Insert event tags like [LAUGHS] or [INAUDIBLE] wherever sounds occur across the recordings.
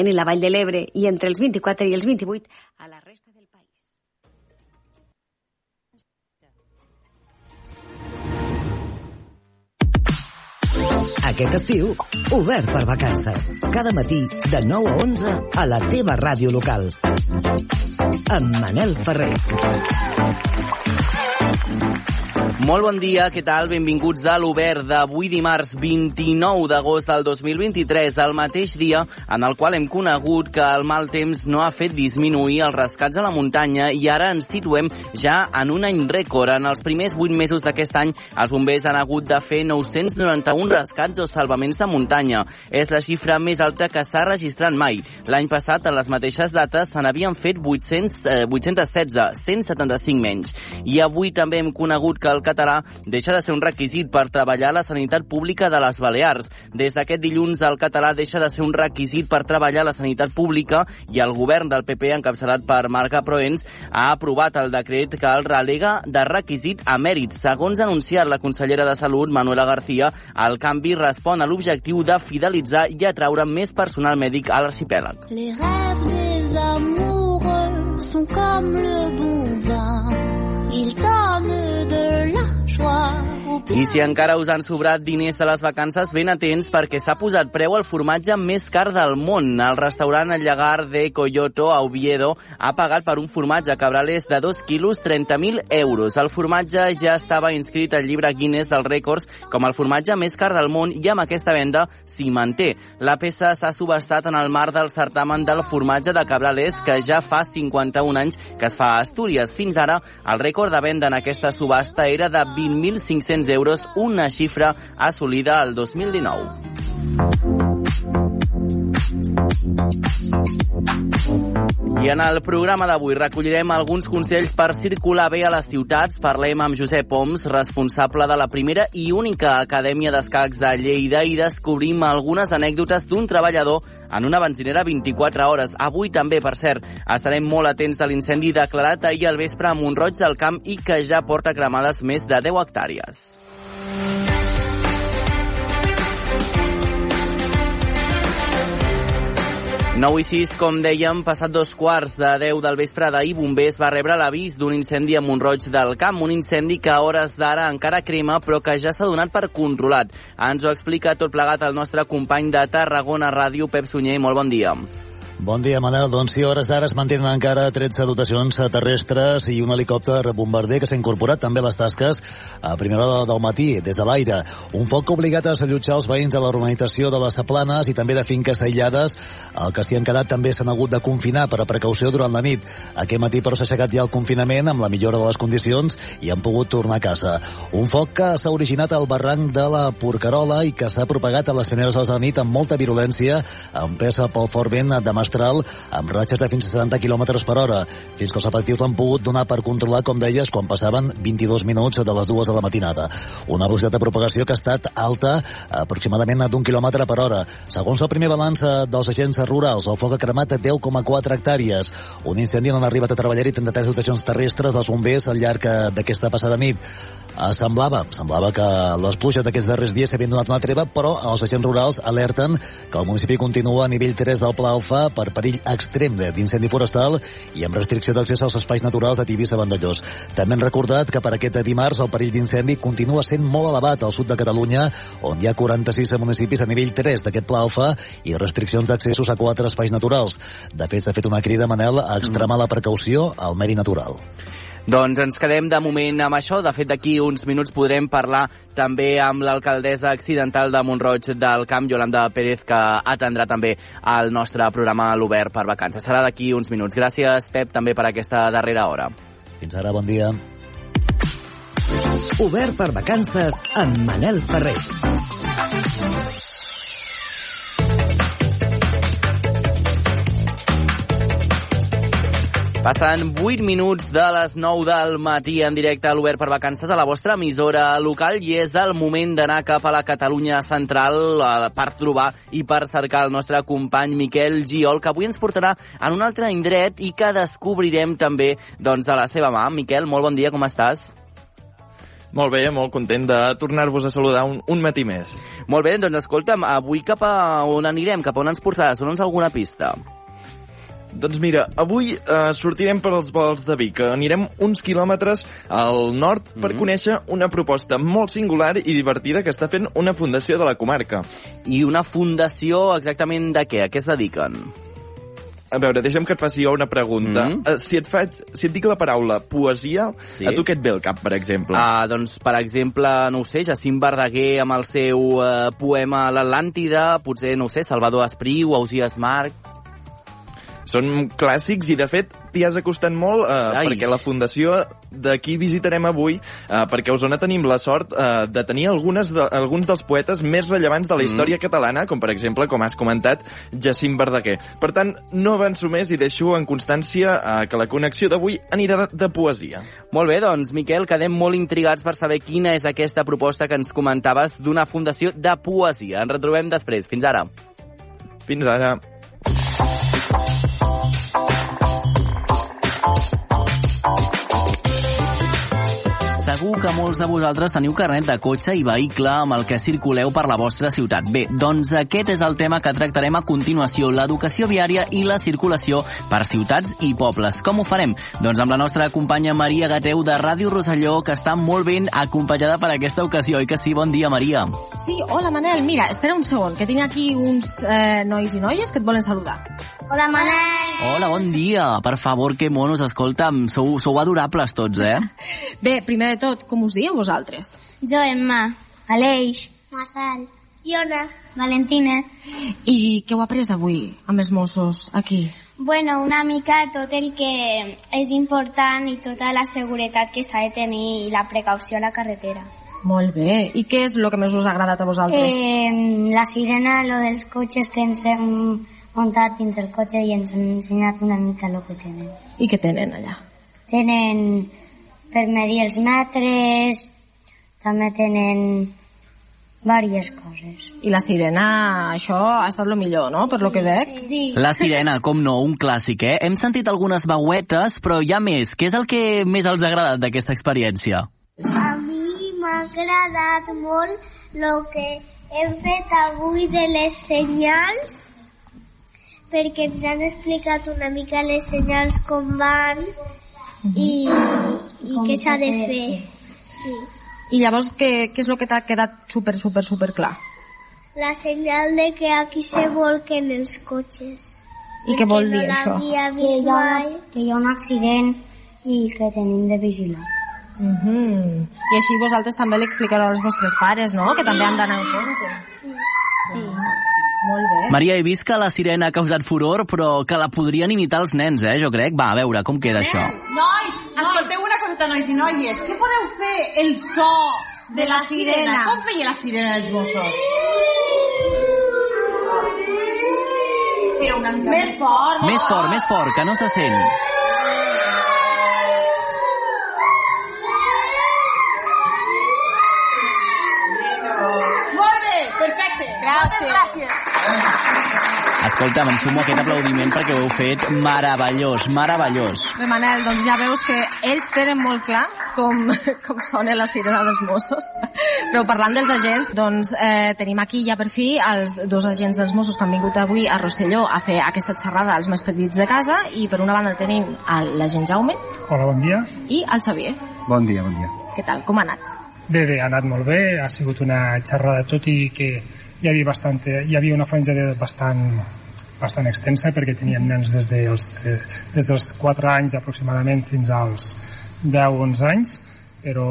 i la Vall de l'Ebre i entre els 24 i els 28 a la resta del país. Aquest estiu, obert per vacances. Cada matí, de 9 a 11, a la teva ràdio local. Amb Manel Ferrer. Molt bon dia, què tal? Benvinguts a l'Obert d'avui dimarts 29 d'agost del 2023, el mateix dia en el qual hem conegut que el mal temps no ha fet disminuir els rescats a la muntanya i ara ens situem ja en un any rècord. En els primers 8 mesos d'aquest any, els bombers han hagut de fer 991 rescats o salvaments de muntanya. És la xifra més alta que s'ha registrat mai. L'any passat, en les mateixes dates, se n'havien fet 800, eh, 816, 175 menys. I avui també hem conegut que el català deixa de ser un requisit per treballar a la sanitat pública de les Balears. Des d'aquest dilluns, el català deixa de ser un requisit per treballar a la sanitat pública i el govern del PP, encapçalat per Marga Proens, ha aprovat el decret que el relega de requisit a mèrit. Segons ha anunciat la consellera de Salut, Manuela García, el canvi respon a l'objectiu de fidelitzar i atraure més personal mèdic a l'arxipèlag. Les rêves des amoureux sont comme le bon vin. Il donne de la. I si encara us han sobrat diners de les vacances, ben atents perquè s'ha posat preu al formatge més car del món. El restaurant El Llagar de Coyoto a Oviedo ha pagat per un formatge cabrales de 2 quilos 30.000 euros. El formatge ja estava inscrit al llibre Guinness dels rècords com el formatge més car del món i amb aquesta venda s'hi manté. La peça s'ha subestat en el marc del certamen del formatge de cabrales que ja fa 51 anys que es fa a Astúries. Fins ara, el rècord de venda en aquesta subhasta era de 20.500 euros, una xifra assolida el 2019. I en el programa d'avui recollirem alguns consells per circular bé a les ciutats. Parlem amb Josep Oms, responsable de la primera i única Acadèmia d'Escacs de Lleida i descobrim algunes anècdotes d'un treballador en una benzinera 24 hores. Avui també, per cert, estarem molt atents a l'incendi declarat ahir al vespre a Montroig del Camp i que ja porta cremades més de 10 hectàrees. Nou i sis, com dèiem, passat dos quarts de 10 del vespre d'ahir, Bombers va rebre l'avís d'un incendi a Montroig del Camp, un incendi que a hores d'ara encara crema, però que ja s'ha donat per controlat. Ens ho explica tot plegat el nostre company de Tarragona Ràdio, Pep Sunyer. Molt bon dia. Bon dia, Manel. Doncs sí, hores d'ara es mantenen encara 13 dotacions terrestres i un helicòpter bombarder que s'ha incorporat també a les tasques a primera hora del matí, des de l'aire. Un foc obligat a s'allotjar els veïns de la urbanització de les Planes i també de finques aïllades. El que s'hi han quedat també s'han hagut de confinar per a precaució durant la nit. Aquest matí, però, s'ha aixecat ja el confinament amb la millora de les condicions i han pogut tornar a casa. Un foc que s'ha originat al barranc de la Porcarola i que s'ha propagat a les hores de la nit amb molta virulència, empesa pel fort vent de Mestral amb ratxes de fins a 70 km per hora, fins que els efectius l'han pogut donar per controlar, com deies, quan passaven 22 minuts de les dues de la matinada. Una velocitat de propagació que ha estat alta, aproximadament d'un quilòmetre per hora. Segons el primer balanç eh, dels agents rurals, el foc ha cremat 10,4 hectàrees. Un incendi on han arribat a treballar i 33 dotacions terrestres dels bombers al llarg eh, d'aquesta passada nit. Eh, semblava, semblava que les pluges d'aquests darrers dies s'havien donat una treva, però els agents rurals alerten que el municipi continua a nivell 3 del Pla Alfa per perill extrem d'incendi forestal i amb restricció d'accés als espais naturals de Tibis a Vandellós. També han recordat que per aquest dimarts el perill d'incendi continua sent molt elevat al sud de Catalunya, on hi ha 46 municipis a nivell 3 d'aquest Pla Alfa i restriccions d'accessos a quatre espais naturals. De fet, s'ha fet una crida, Manel, a extremar la precaució al medi natural. Doncs ens quedem de moment amb això. De fet, d'aquí uns minuts podrem parlar també amb l'alcaldessa accidental de Montroig del Camp, Yolanda Pérez, que atendrà també el nostre programa a l'Obert per vacances. Serà d'aquí uns minuts. Gràcies, Pep, també per aquesta darrera hora. Fins ara, bon dia. Obert per vacances amb Manel Ferrer. Passen 8 minuts de les 9 del matí en directe a l'Obert per Vacances a la vostra emissora local i és el moment d'anar cap a la Catalunya central per trobar i per cercar el nostre company Miquel Giol, que avui ens portarà en un altre indret i que descobrirem també doncs, de la seva mà. Miquel, molt bon dia, com estàs? Molt bé, molt content de tornar-vos a saludar un, un matí més. Molt bé, doncs escolta'm, avui cap a on anirem? Cap a on ens portaràs? Dona'ns alguna pista. Doncs mira, avui eh, sortirem per als vols de Vic. Anirem uns quilòmetres al nord per Mhm. conèixer una proposta molt singular i divertida que està fent una fundació de la comarca. I una fundació exactament de què? A què es dediquen? A veure, deixa'm que et faci jo una pregunta. Mhm. Eh, si, et faig, si et dic la paraula poesia, Sí. a tu què et ve al cap, per exemple? Ah, doncs, per exemple, no ho sé, Jacint Verdaguer amb el seu eh, poema L'Atlàntida, potser, no ho sé, Salvador Espriu, Ausias Marc... Són clàssics i, de fet, t'hi has acostat molt eh, Ai. perquè la fundació d'aquí visitarem avui, eh, perquè a Osona tenim la sort eh, de tenir algunes de, alguns dels poetes més rellevants de la història Mm. catalana, com per exemple, com has comentat, Jacint Verdaguer. Per tant, no avanço més i deixo en constància eh, que la connexió d'avui anirà de, de poesia. Molt bé, doncs, Miquel, quedem molt intrigats per saber quina és aquesta proposta que ens comentaves d'una fundació de poesia. Ens retrobem després. Fins ara. Fins ara. Bye. Segur que molts de vosaltres teniu carnet de cotxe i vehicle amb el que circuleu per la vostra ciutat. Bé, doncs aquest és el tema que tractarem a continuació, l'educació viària i la circulació per ciutats i pobles. Com ho farem? Doncs amb la nostra companya Maria Gateu de Ràdio Rosselló, que està molt ben acompanyada per aquesta ocasió. I que sí, bon dia, Maria. Sí, hola Manel, mira, espera un segon, que tinc aquí uns eh, nois i noies que et volen saludar. Hola, Manel. Hola, bon dia. Per favor, que monos, escolta'm, sou, sou adorables tots, eh? [LAUGHS] Bé, primer de tot, com us dieu vosaltres? Jo, Emma. Aleix. Marçal. Iona. Valentina. I què heu après avui amb els Mossos aquí? Bueno, una mica tot el que és important i tota la seguretat que s'ha de tenir i la precaució a la carretera. Molt bé. I què és el que més us ha agradat a vosaltres? Eh, la sirena, lo dels cotxes que ens hem muntat dins el cotxe i ens han ensenyat una mica el que tenen. I què tenen allà? Tenen per medir els metres, també tenen diverses coses. I la sirena, això ha estat el millor, no?, per lo que veig. Sí. La sirena, com no, un clàssic, eh? Hem sentit algunes veuetes, però hi ha més. Què és el que més els ha agradat d'aquesta experiència? A mi m'ha agradat molt el que hem fet avui de les senyals perquè ens han explicat una mica les senyals com van i, i què s'ha de fer. Sí. I llavors, què, què és el que t'ha quedat super, super, super clar? La senyal de que aquí se volquen els cotxes. I què vol dir, no això? l'havia vist mai. que hi ha un accident i que tenim de vigilar. Mm -hmm. I així vosaltres també l'explicareu als vostres pares, no?, que també han d'anar en compte. Sí. Molt bé. Maria, he vist que la sirena ha causat furor, però que la podrien imitar els nens, eh, jo crec. Va, a veure, com queda això? Nois, escolteu una coseta, nois i noies. Què podeu fer el so de la sirena? Com feia la sirena dels Mossos? Però una mica més fort. Més fort, més fort, que no se sent. Molt bé, perfecte. Gràcies. Moltes gràcies. Escolta'm, em sumo aquest aplaudiment perquè ho heu fet meravellós, meravellós. Bé, Manel, doncs ja veus que ells tenen molt clar com, [LAUGHS] com sona la sirena dels Mossos. Però parlant dels agents, doncs eh, tenim aquí ja per fi els dos agents dels Mossos que han vingut avui a Rosselló a fer aquesta xerrada als més petits de casa i per una banda tenim l'agent Jaume Hola, bon dia. i el Xavier. Bon dia, bon dia. Què tal? Com ha anat? Bé, bé, ha anat molt bé, ha sigut una xerrada tot i que hi havia, bastant, hi havia una franja d'edat bastant, bastant extensa perquè teníem nens des dels, des dels 4 anys aproximadament fins als 10-11 anys però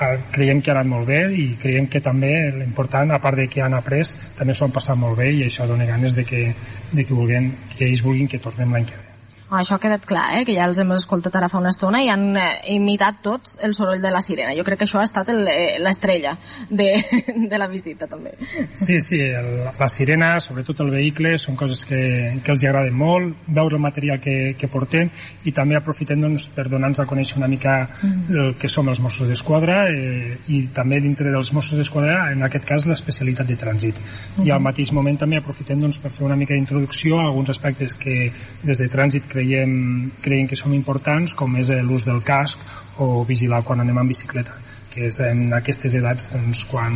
eh, creiem que ha anat molt bé i creiem que també l'important, a part de que han après, també s'ho han passat molt bé i això dona ganes de que, de que, vulguin, que ells vulguin que tornem l'any que ve. Això ha quedat clar, eh? que ja els hem escoltat ara fa una estona i han eh, imitat tots el soroll de la sirena. Jo crec que això ha estat eh, l'estrella de, [LAUGHS] de la visita, també. Sí, sí, el, la sirena, sobretot el vehicle, són coses que, que els agraden molt, veure el material que, que portem i també aprofitem doncs, per donar-nos a conèixer una mica el que som els Mossos d'Esquadra eh, i també dintre dels Mossos d'Esquadra, en aquest cas, l'especialitat de trànsit. I al mateix moment també aprofitem doncs, per fer una mica d'introducció a alguns aspectes que des de trànsit creiem, creiem que són importants, com és l'ús del casc o vigilar quan anem en bicicleta. que és en aquestes edats doncs, quan,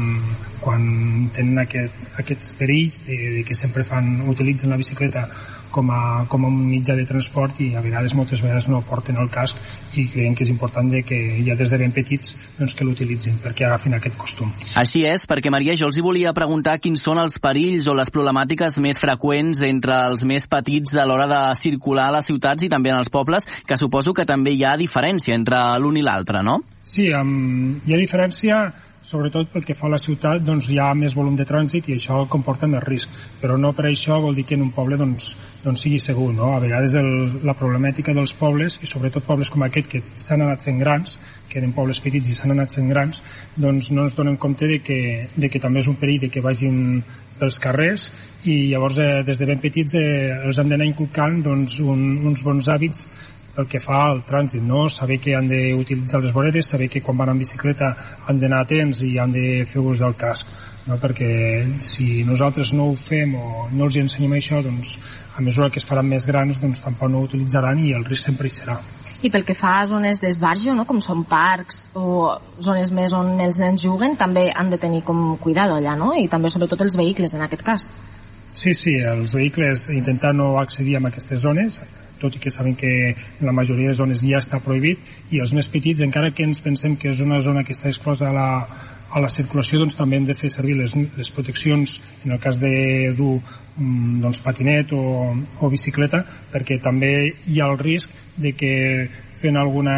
quan tenen aquest, aquests perills de, de que sempre fan, utilitzen la bicicleta com a, com a un mitjà de transport i a vegades, moltes vegades no porten el casc i creiem que és important de que ja des de ben petits doncs, que l'utilitzin perquè agafin aquest costum. Així és, perquè Maria, jo els hi volia preguntar quins són els perills o les problemàtiques més freqüents entre els més petits a l'hora de circular a les ciutats i també en els pobles, que suposo que també hi ha diferència entre l'un i l'altre, no? Sí, um, hi ha diferència sobretot pel que fa a la ciutat doncs hi ha més volum de trànsit i això comporta més risc, però no per això vol dir que en un poble doncs, doncs sigui segur no? a vegades el, la problemàtica dels pobles i sobretot pobles com aquest que s'han anat fent grans que eren pobles petits i s'han anat fent grans doncs no ens donem compte de que, de que també és un perill de que vagin pels carrers i llavors eh, des de ben petits eh, els hem d'anar inculcant doncs, un, uns bons hàbits pel que fa al trànsit, no? saber que han d'utilitzar les voreres, saber que quan van en bicicleta han d'anar atents i han de fer ús del casc, no? perquè si nosaltres no ho fem o no els ensenyem això, doncs a mesura que es faran més grans doncs tampoc no ho utilitzaran i el risc sempre hi serà. I pel que fa a zones d'esbarjo, no? com són parcs o zones més on els nens juguen, també han de tenir com cuidado allà, no? I també sobretot els vehicles en aquest cas. Sí, sí, els vehicles intentar no accedir a aquestes zones, tot i que sabem que en la majoria de zones ja està prohibit, i els més petits, encara que ens pensem que és una zona que està exclosa a la, a la circulació doncs, també hem de fer servir les, les proteccions en el cas de dur mm, doncs, patinet o, o bicicleta perquè també hi ha el risc de que fent alguna...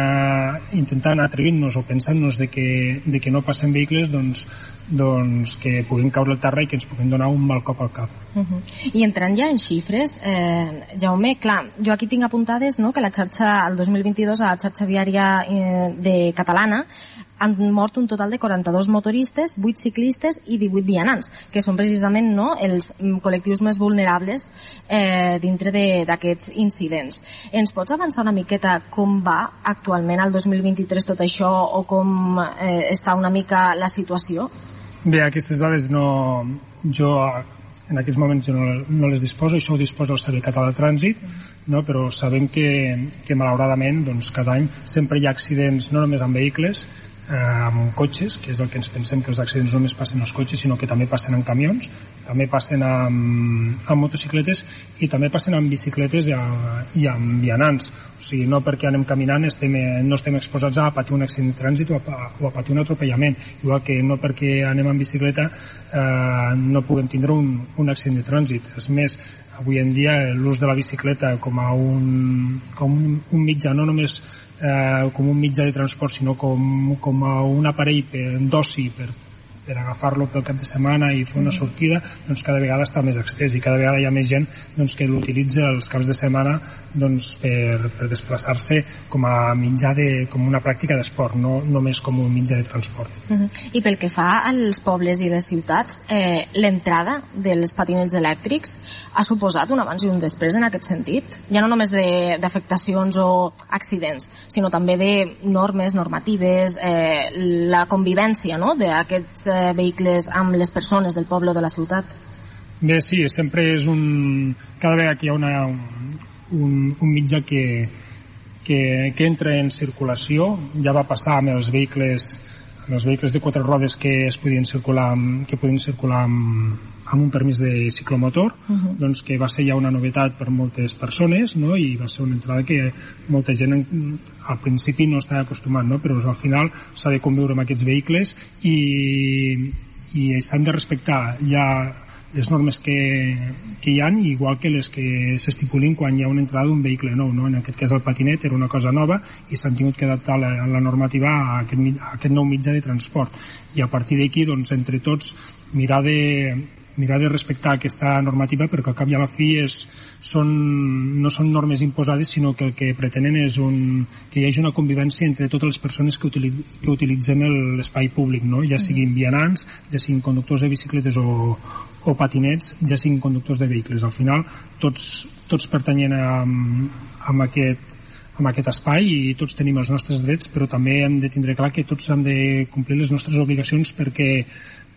intentant atrevint-nos o pensant-nos de, que, de que no passen vehicles doncs, doncs que puguin caure al terra i que ens puguin donar un mal cop al cap. Uh -huh. I entrant ja en xifres, eh, Jaume, clar, jo aquí tinc apuntades no, que la xarxa, el 2022, a la xarxa viària eh, de catalana, han mort un total de 42 motoristes, 8 ciclistes i 18 vianants, que són precisament no, els mm, col·lectius més vulnerables eh, dintre d'aquests incidents. Ens pots avançar una miqueta com va actualment al 2023 tot això o com eh, està una mica la situació? Bé, aquestes dades no... Jo en aquests moments jo no, no les disposo, això ho disposa el Servei Català de Trànsit, no? però sabem que, que malauradament doncs, cada any sempre hi ha accidents no només amb vehicles, eh, amb cotxes, que és el que ens pensem que els accidents no només passen als cotxes, sinó que també passen en camions, també passen amb, amb motocicletes i també passen amb bicicletes i, a, i amb vianants. O sigui, no perquè anem caminant estem, no estem exposats a patir un accident de trànsit o a, o a patir un atropellament, igual que no perquè anem en bicicleta eh, no puguem tindre un, un accident de trànsit. És més, avui en dia l'ús de la bicicleta com a un, com un, un mitjà no només eh, com un mitjà de transport, sinó com, com a un aparell d'oci per, per agafar-lo pel cap de setmana i fer una mm. sortida, doncs cada vegada està més extès i cada vegada hi ha més gent doncs, que l'utilitza els caps de setmana doncs, per, per desplaçar-se com a mitjà de, com una pràctica d'esport, no només com un mitjà de transport. Uh -huh. I pel que fa als pobles i les ciutats, eh, l'entrada dels patinets elèctrics ha suposat un abans i un després en aquest sentit? Ja no només d'afectacions o accidents, sinó també de normes, normatives, eh, la convivència no? d'aquests eh, vehicles amb les persones del poble o de la ciutat? Bé, sí, sempre és un... Cada vegada que hi ha una, un, un mitjà que, que, que entra en circulació, ja va passar amb els vehicles amb els vehicles de quatre rodes que es podien circular amb, que podien circular amb, amb un permís de ciclomotor uh -huh. doncs que va ser ja una novetat per moltes persones no? i va ser una entrada que molta gent al principi no estava acostumat no? però al final s'ha de conviure amb aquests vehicles i, i s'han de respectar ja les normes que, que hi han, igual que les que s'estipulin quan hi ha una entrada d'un vehicle nou. No? En aquest cas el patinet era una cosa nova i s'han tingut que adaptar la, la normativa a aquest, a aquest nou mitjà de transport. I a partir d'aquí, doncs, entre tots, mirar de, mirar de respectar aquesta normativa perquè al cap i a la fi és, són, no són normes imposades sinó que el que pretenen és un, que hi hagi una convivència entre totes les persones que, utili, que utilitzem l'espai públic, no? ja siguin vianants, ja siguin conductors de bicicletes o, o patinets, ja siguin conductors de vehicles. Al final, tots, tots pertanyent a, a, aquest, amb aquest espai i tots tenim els nostres drets, però també hem de tindre clar que tots hem de complir les nostres obligacions perquè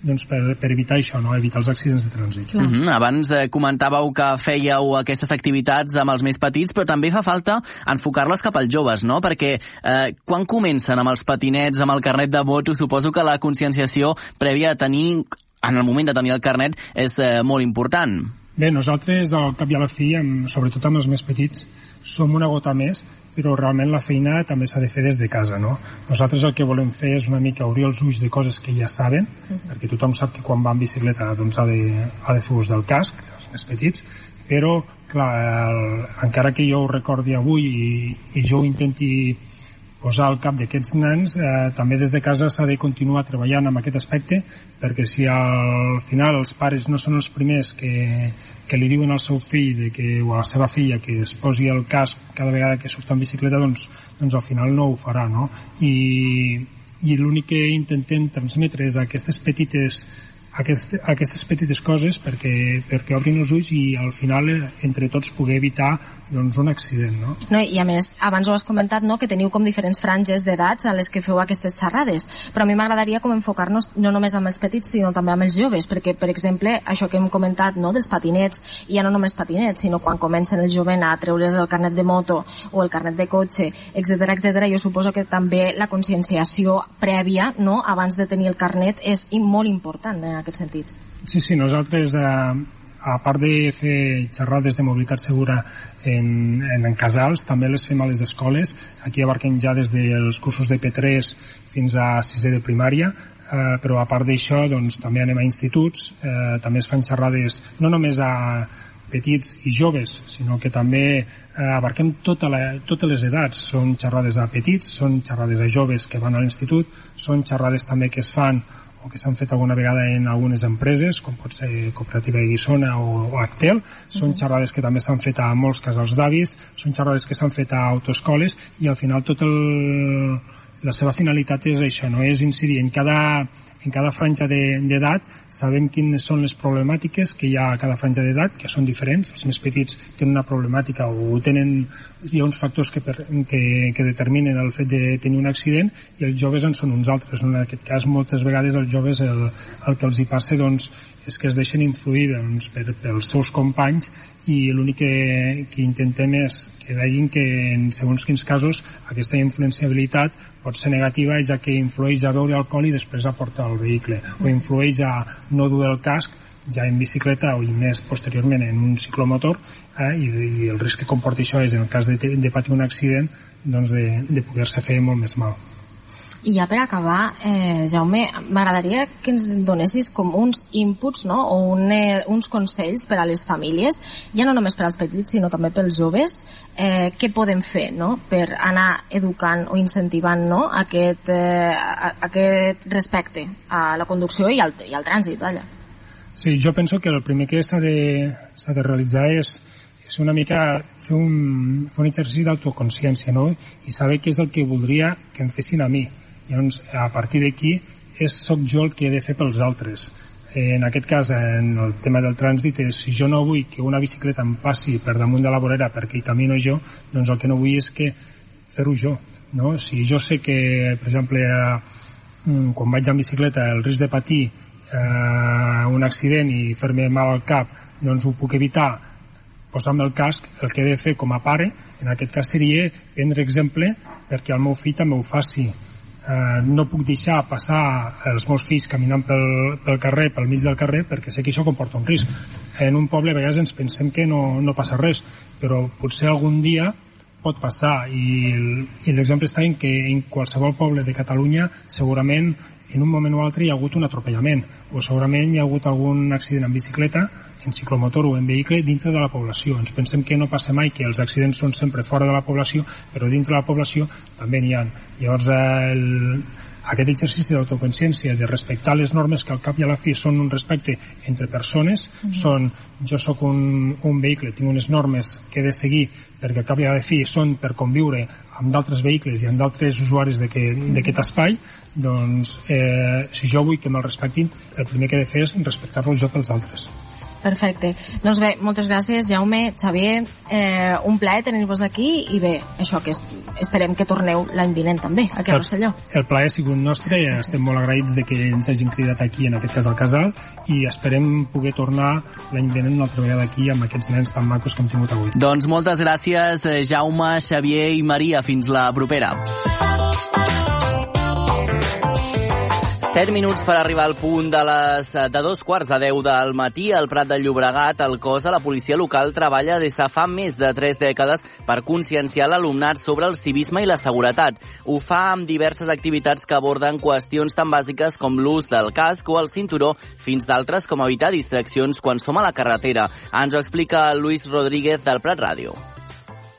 doncs per, per evitar això, no? evitar els accidents de trànsit. Mm -hmm. Abans eh, comentàveu que fèieu aquestes activitats amb els més petits, però també fa falta enfocar-les cap als joves, no? Perquè eh, quan comencen amb els patinets, amb el carnet de moto, suposo que la conscienciació prèvia a tenir, en el moment de tenir el carnet, és eh, molt important. Bé, nosaltres, al cap i a la fi, amb, sobretot amb els més petits, som una gota més però realment la feina també s'ha de fer des de casa, no? Nosaltres el que volem fer és una mica obrir els ulls de coses que ja saben, uh -huh. perquè tothom sap que quan va en bicicleta doncs ha de, ha de fer ús del casc, els més petits, però, clar, el, encara que jo ho recordi avui i, i jo ho intenti posar al cap d'aquests nens, eh, també des de casa s'ha de continuar treballant amb aquest aspecte, perquè si al final els pares no són els primers que, que li diuen al seu fill de que, o a la seva filla que es posi el casc cada vegada que surt en bicicleta, doncs, doncs al final no ho farà, no? I, i l'únic que intentem transmetre és aquestes petites aquest, aquestes petites coses perquè, perquè obrin els ulls i al final eh, entre tots poder evitar doncs, un accident. No? No, I a més, abans ho has comentat no, que teniu com diferents franges d'edats a les que feu aquestes xerrades, però a mi m'agradaria com enfocar-nos no només amb els petits sinó també amb els joves, perquè per exemple això que hem comentat no, dels patinets, i ja no només patinets, sinó quan comencen el jovent a treure's el carnet de moto o el carnet de cotxe, etc etc. jo suposo que també la conscienciació prèvia no, abans de tenir el carnet és molt important en aquest sentit. Sí, sí, nosaltres eh, a part de fer xerrades de mobilitat segura en, en, en casals, també les fem a les escoles. Aquí abarquem ja des dels cursos de P3 fins a 6 de primària, eh, però a part d'això doncs, també anem a instituts, eh, també es fan xerrades no només a petits i joves, sinó que també eh, abarquem tota la, totes les edats. Són xerrades a petits, són xerrades a joves que van a l'institut, són xerrades també que es fan o que s'han fet alguna vegada en algunes empreses, com pot ser Cooperativa de Guissona o, o Actel. Són xerrades que també s'han fet a molts casals d'avis, són xerrades que s'han fet a autoescoles i al final tot el, la seva finalitat és això, no és incidir en cada en cada franja d'edat de, sabem quines són les problemàtiques que hi ha a cada franja d'edat, que són diferents. Els més petits tenen una problemàtica o tenen, hi ha uns factors que, per, que, que determinen el fet de tenir un accident i els joves en són uns altres. En aquest cas, moltes vegades els joves el, el que els hi passa doncs, és que es deixen influir doncs, per, pels seus companys i l'únic que, que intentem és que vegin que en segons quins casos aquesta influenciabilitat pot ser negativa ja que influeix a beure alcohol i després a portar el vehicle o influeix a no dur el casc ja en bicicleta o i més posteriorment en un ciclomotor eh, i, i el risc que comporta això és en el cas de, de patir un accident doncs de, de poder-se fer molt més mal. I ja per acabar, eh, Jaume, m'agradaria que ens donessis com uns inputs no? o un, eh, uns consells per a les famílies, ja no només per als petits, sinó també pels joves, eh, què podem fer no? per anar educant o incentivant no? aquest, eh, aquest respecte a la conducció i al, i al trànsit. Vaja. Sí, jo penso que el primer que s'ha de, de realitzar és, és una mica fer un, fer un exercici d'autoconsciència no? i saber què és el que voldria que em fessin a mi Llavors, a partir d'aquí, és sóc jo el que he de fer pels altres. En aquest cas, en el tema del trànsit, és si jo no vull que una bicicleta em passi per damunt de la vorera perquè hi camino jo, doncs el que no vull és que fer-ho jo. No? Si jo sé que, per exemple, eh, quan vaig en bicicleta el risc de patir eh, un accident i fer-me mal al cap, doncs ho puc evitar posant-me el casc, el que he de fer com a pare, en aquest cas seria prendre exemple perquè el meu fill també ho faci eh, no puc deixar passar els meus fills caminant pel, pel carrer, pel mig del carrer, perquè sé que això comporta un risc. En un poble a vegades ens pensem que no, no passa res, però potser algun dia pot passar i, l'exemple està en que en qualsevol poble de Catalunya segurament en un moment o altre hi ha hagut un atropellament o segurament hi ha hagut algun accident en bicicleta en ciclomotor o en vehicle dintre de la població. Ens pensem que no passa mai, que els accidents són sempre fora de la població, però dintre de la població també n'hi ha. Llavors, el, aquest exercici d'autoconsciència, de respectar les normes que al cap i a la fi són un respecte entre persones, mm -hmm. són jo sóc un, un vehicle, tinc unes normes que he de seguir perquè al cap i a la fi són per conviure amb d'altres vehicles i amb d'altres usuaris d'aquest espai, doncs eh, si jo vull que me'l respectin, el primer que he de fer és respectar-los jo pels altres. Perfecte. Doncs bé, moltes gràcies, Jaume, Xavier. Eh, un plaer tenir-vos aquí i bé, això que es, esperem que torneu l'any vinent també, aquí a Rosselló. El plaer ha sigut nostre i estem molt agraïts de que ens hagin cridat aquí, en aquest cas al casal, i esperem poder tornar l'any vinent una altra vegada aquí amb aquests nens tan macos que hem tingut avui. Doncs moltes gràcies, eh, Jaume, Xavier i Maria. Fins la propera. 7 minuts per arribar al punt de les de dos quarts de 10 del matí al Prat de Llobregat. El cos de la policia local treballa des de fa més de 3 dècades per conscienciar l'alumnat sobre el civisme i la seguretat. Ho fa amb diverses activitats que aborden qüestions tan bàsiques com l'ús del casc o el cinturó fins d'altres com evitar distraccions quan som a la carretera. Ens ho explica Luis Rodríguez del Prat Ràdio.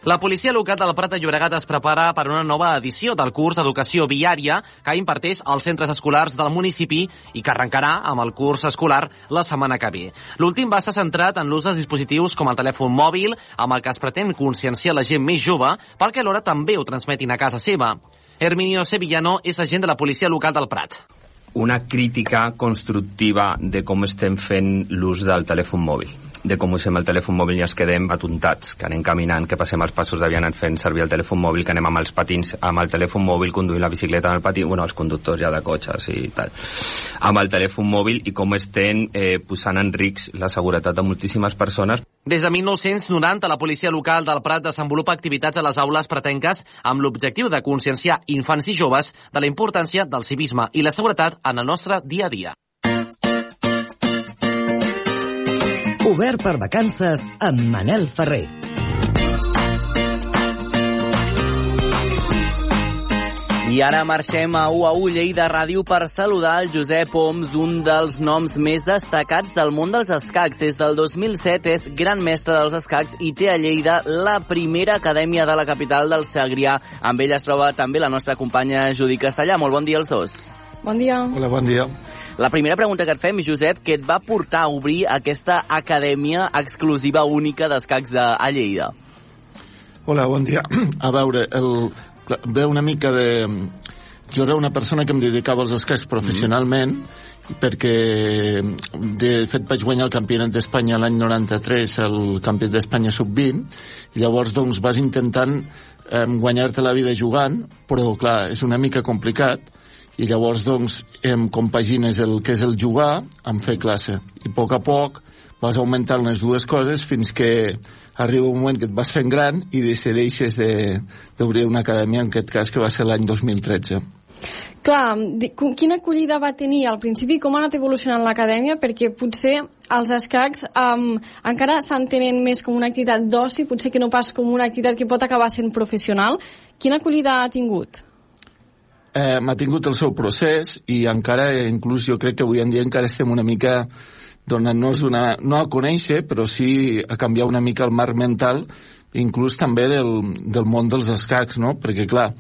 La policia local del Prat de Llobregat es prepara per una nova edició del curs d'educació viària que imparteix als centres escolars del municipi i que arrencarà amb el curs escolar la setmana que ve. L'últim va estar centrat en l'ús de dispositius com el telèfon mòbil, amb el que es pretén conscienciar la gent més jove perquè alhora també ho transmetin a casa seva. Herminio Sevillano és agent de la policia local del Prat una crítica constructiva de com estem fent l'ús del telèfon mòbil de com usem el telèfon mòbil i ens quedem atuntats, que anem caminant, que passem els passos de vianant fent servir el telèfon mòbil, que anem amb els patins, amb el telèfon mòbil, conduint la bicicleta amb el patí, bueno, els conductors ja de cotxes i tal, amb el telèfon mòbil i com estem eh, posant en risc la seguretat de moltíssimes persones. Des de 1990, la policia local del Prat desenvolupa activitats a les aules pretenques amb l'objectiu de conscienciar infants i joves de la importància del civisme i la seguretat en el nostre dia a dia. Obert per vacances amb Manel Ferrer. I ara marxem a U a U Lleida Ràdio per saludar el Josep Oms, un dels noms més destacats del món dels escacs. Des del 2007 és gran mestre dels escacs i té a Lleida la primera acadèmia de la capital del Segrià. Amb ell es troba també la nostra companya Judi Castellà. Molt bon dia als dos. Bon dia. Hola, bon dia. La primera pregunta que et fem, Josep, què et va portar a obrir aquesta acadèmia exclusiva única d'escacs de, a Lleida? Hola, bon dia. A veure, el, ve una mica de... Jo era una persona que em dedicava als escacs professionalment mm -hmm. perquè, de fet, vaig guanyar el campionat d'Espanya l'any 93, el campionat d'Espanya sub-20, i llavors, doncs, vas intentant eh, guanyar-te la vida jugant, però, clar, és una mica complicat, i llavors doncs em compagines el que és el jugar amb fer classe i a poc a poc vas augmentant les dues coses fins que arriba un moment que et vas fent gran i decideixes d'obrir de, una acadèmia, en aquest cas que va ser l'any 2013. Clar, quina acollida va tenir al principi, com ha anat evolucionant l'acadèmia, perquè potser els escacs um, encara s'entenen més com una activitat d'oci, potser que no pas com una activitat que pot acabar sent professional. Quina acollida ha tingut? Eh, m'ha tingut el seu procés i encara, inclús jo crec que avui en dia encara estem una mica donant-nos una, no a conèixer, però sí a canviar una mica el marc mental, inclús també del, del món dels escacs, no? Perquè, clar,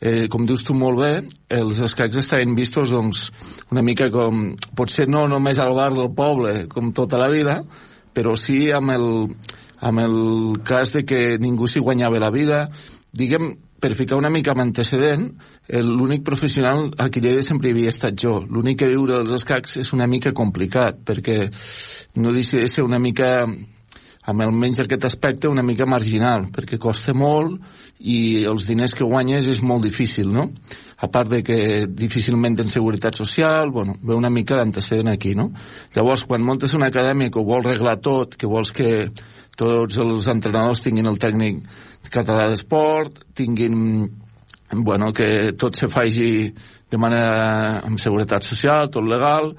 eh, com dius tu molt bé, els escacs estaven vistos doncs, una mica com, potser no només al bar del poble, com tota la vida, però sí amb el, amb el cas de que ningú s'hi guanyava la vida, diguem, per ficar una mica amb antecedent, l'únic professional a qui Lleida sempre havia estat jo. L'únic que viure dels escacs és una mica complicat, perquè no deixa de ser una mica amb almenys aquest aspecte una mica marginal, perquè costa molt i els diners que guanyes és molt difícil, no? A part de que difícilment tens seguretat social, bueno, ve una mica d'antecedent aquí, no? Llavors, quan montes una acadèmia que ho vols reglar tot, que vols que tots els entrenadors tinguin el tècnic català d'esport, tinguin bueno, que tot se faci de manera amb seguretat social, tot legal,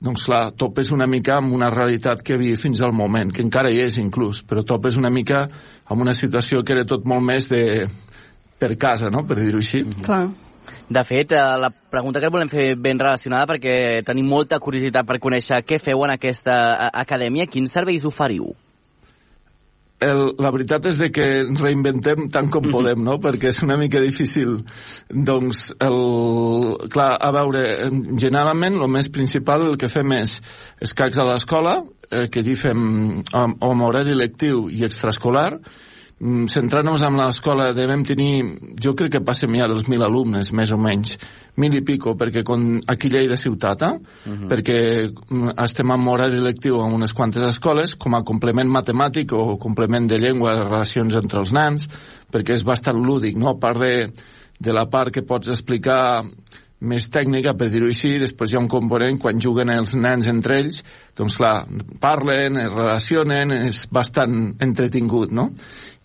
doncs clar, topes una mica amb una realitat que havia fins al moment, que encara hi és inclús, però topes una mica amb una situació que era tot molt més de per casa, no?, per dir-ho així. Clar. De fet, eh, la pregunta que volem fer ben relacionada perquè tenim molta curiositat per conèixer què feu en aquesta eh, acadèmia, quins serveis oferiu? El, la veritat és de que ens reinventem tant com podem, no? Perquè és una mica difícil. Doncs, el, clar, a veure, generalment el més principal el que fem és escacs a l'escola, eh, que allí fem amb, amb horari lectiu i extraescolar, centrant-nos en l'escola, devem tenir, jo crec que passem ja dels mil alumnes, més o menys, mil i pico, perquè con, aquí Lleida Ciutat, eh? uh -huh. perquè mm, estem en horari lectiu en unes quantes escoles, com a complement matemàtic o complement de llengua, de relacions entre els nens, perquè és bastant lúdic, no? A part de, de la part que pots explicar més tècnica, per dir-ho així, després hi ha un component quan juguen els nens entre ells, doncs clar, parlen, es relacionen, és bastant entretingut, no?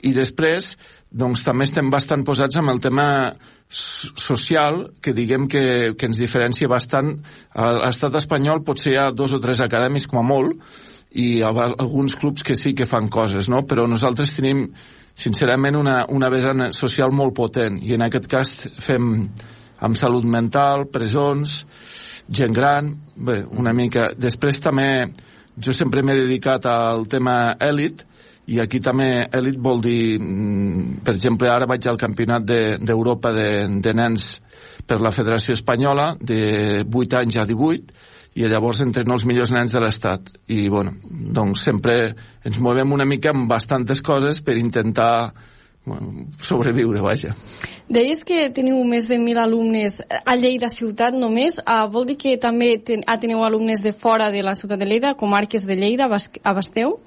I després, doncs també estem bastant posats amb el tema social, que diguem que, que ens diferencia bastant. A l'estat espanyol potser hi ha dos o tres acadèmics com a molt, i alguns clubs que sí que fan coses, no? Però nosaltres tenim, sincerament, una, una vessant social molt potent, i en aquest cas fem amb salut mental, presons, gent gran, bé, una mica. Després també jo sempre m'he dedicat al tema èlit, i aquí també elit vol dir, mm, per exemple, ara vaig al campionat d'Europa de, de, de nens per la Federació Espanyola de 8 anys a 18 i llavors entreno els millors nens de l'Estat i bueno, doncs sempre ens movem una mica amb bastantes coses per intentar bueno, sobreviure, vaja. Deies que teniu més de 1.000 alumnes a Lleida ciutat només. Uh, vol dir que també ten, ah, teniu alumnes de fora de la ciutat de Lleida, comarques de Lleida, abasteu?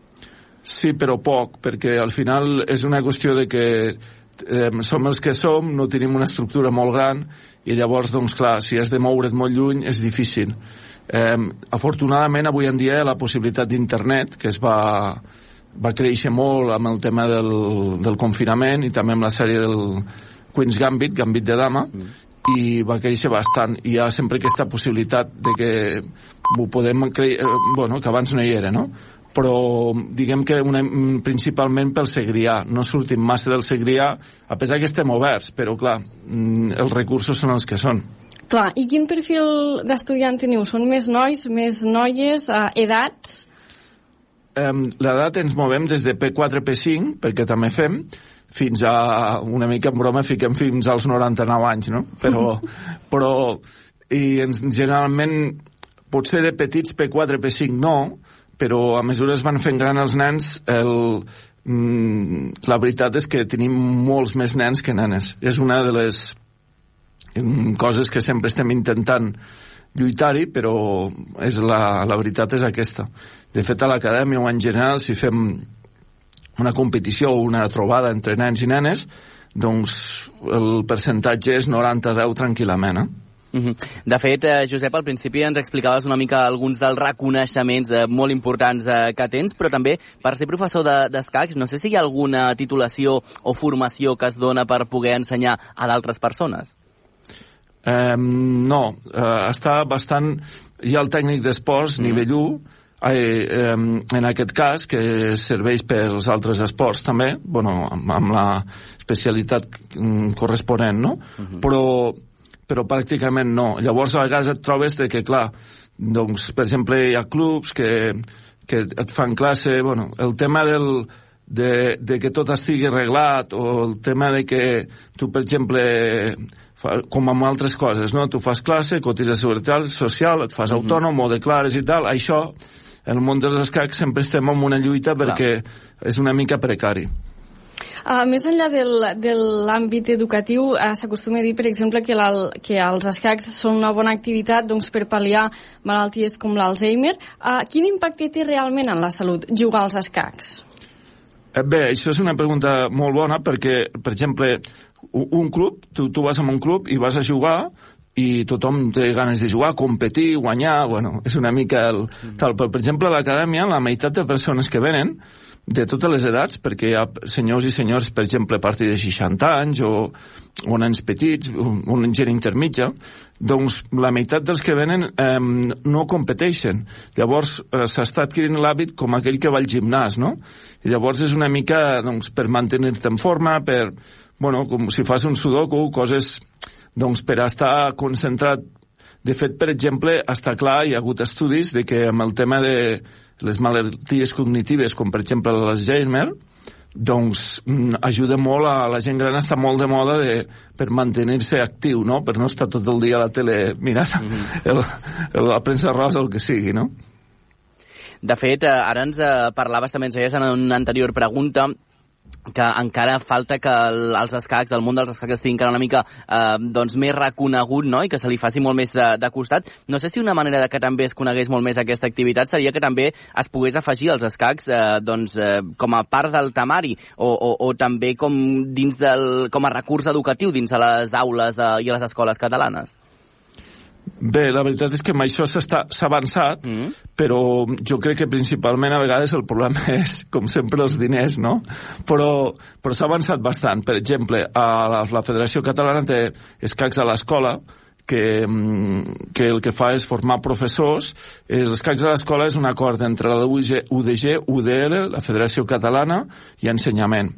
Sí, però poc, perquè al final és una qüestió de que eh, som els que som, no tenim una estructura molt gran i llavors, doncs clar, si has de moure't molt lluny és difícil. Eh, afortunadament, avui en dia la possibilitat d'internet, que es va, va créixer molt amb el tema del, del confinament i també amb la sèrie del Queen's Gambit, Gambit de Dama, mm i va créixer bastant. I hi ha sempre aquesta possibilitat de que ho podem cre... Eh, bueno, que abans no hi era, no? però diguem que una, principalment pel Segrià. No sortim massa del Segrià, a pesar que estem oberts, però clar, mm, els recursos són els que són. Clar, i quin perfil d'estudiant teniu? Són més nois, més noies, eh, edats? Um, L'edat ens movem des de P4 P5, perquè també fem, fins a, una mica en broma, fiquem fins als 99 anys, no? Però, [LAUGHS] però i ens, generalment, potser de petits P4 P5 no, però a mesura es van fent gran els nens, el, mm, la veritat és que tenim molts més nens que nenes. És una de les mm, coses que sempre estem intentant lluitar-hi, però és la, la veritat és aquesta. De fet, a l'acadèmia o en general, si fem una competició o una trobada entre nens i nenes, doncs el percentatge és 90-10 tranquil·lament, eh? -huh. De fet, eh, Josep, al principi ens explicaves una mica alguns dels reconeixements eh, molt importants eh, que tens, però també per ser professor d'escacs, de, no sé si hi ha alguna titulació o formació que es dona per poder ensenyar a d'altres persones. Eh, no, eh, està bastant... Hi ha el tècnic d'esports, mm. nivell 1, eh, eh, en aquest cas, que serveix per als altres esports també, bueno, amb, amb la especialitat mm, corresponent, no? Uh -huh. Però però pràcticament no. Llavors, a vegades et trobes de que, clar, doncs, per exemple, hi ha clubs que, que et fan classe... Bueno, el tema del, de, de que tot estigui arreglat o el tema de que tu, per exemple, fa, com amb altres coses, no? Tu fas classe, cotitza seguretat social, et fas mm -hmm. autònom o declares i tal, això, en el món dels escacs sempre estem en una lluita perquè Clar. és una mica precari. Uh, més enllà del, de l'àmbit educatiu, uh, s'acostuma a dir, per exemple, que, la, que els escacs són una bona activitat doncs, per pal·liar malalties com l'Alzheimer. Uh, quin impacte té realment en la salut jugar als escacs? Eh, bé, això és una pregunta molt bona perquè, per exemple, un club, tu, tu vas a un club i vas a jugar i tothom té ganes de jugar, competir, guanyar, bueno, és una mica el... Tal, però, per exemple, a l'acadèmia, la meitat de persones que venen de totes les edats, perquè hi ha senyors i senyors, per exemple, a partir de 60 anys o, o nens petits, un gent intermitja, doncs la meitat dels que venen eh, no competeixen. Llavors eh, s'està adquirint l'hàbit com aquell que va al gimnàs, no? I llavors és una mica doncs, per mantenir-te en forma, per, bueno, com si fas un sudoku, coses doncs, per estar concentrat. De fet, per exemple, està clar, hi ha hagut estudis de que amb el tema de les malalties cognitives, com per exemple l'Alzheimer, doncs mm, ajuda molt a la gent gran està molt de moda de, per mantenir-se actiu, no? Per no estar tot el dia a la tele mirant mm -hmm. [LAUGHS] el, el, la premsa rosa o el que sigui, no? De fet, eh, ara ens eh, parlaves, també ens en una anterior pregunta, que encara falta que el, els escacs, el món dels escacs estigui encara una mica eh, doncs més reconegut no? i que se li faci molt més de, de costat. No sé si una manera de que també es conegués molt més aquesta activitat seria que també es pogués afegir els escacs eh, doncs, eh, com a part del temari o, o, o també com, dins del, com a recurs educatiu dins de les aules eh, i a les escoles catalanes. Bé, la veritat és que amb això s'ha avançat, mm. però jo crec que principalment a vegades el problema [LAUGHS] és, com sempre, els diners, no? Però, però s'ha avançat bastant. Per exemple, a la, la Federació Catalana té escacs a l'escola, que, mm, que el que fa és formar professors. Els escacs a l'escola és un acord entre la UDG, UDL, la Federació Catalana i Ensenyament.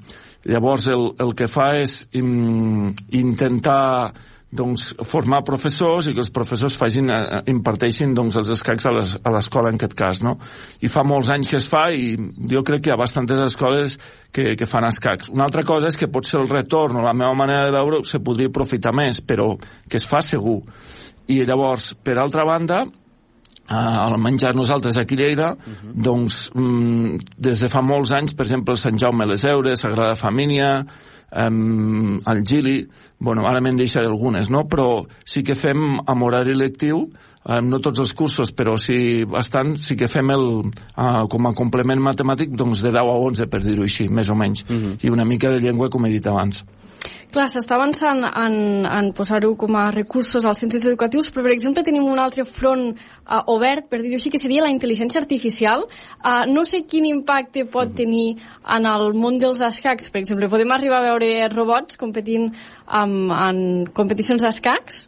Llavors, el, el que fa és in, intentar doncs, formar professors i que els professors facin, eh, imparteixin doncs, els escacs a l'escola en aquest cas. No? I fa molts anys que es fa i jo crec que hi ha bastantes escoles que, que fan escacs. Una altra cosa és que pot ser el retorn o la meva manera de veure se podria aprofitar més, però que es fa segur. I llavors, per altra banda, eh, al menjar nosaltres aquí a Lleida, uh -huh. doncs mm, des de fa molts anys, per exemple, el Sant Jaume les Eures, Sagrada Família, um, el Gili, bueno, ara me'n deixaré algunes, no? però sí que fem amb horari lectiu, um, no tots els cursos, però sí bastant, sí que fem el, uh, com a complement matemàtic doncs de 10 a 11, per dir-ho així, més o menys, uh -huh. i una mica de llengua, com he dit abans. Clar, s'està avançant en, en posar-ho com a recursos als centres educatius, però, per exemple, tenim un altre front uh, obert, per dir-ho així, que seria la intel·ligència artificial. Uh, no sé quin impacte pot tenir en el món dels escacs. Per exemple, podem arribar a veure robots competint um, en competicions d'escacs?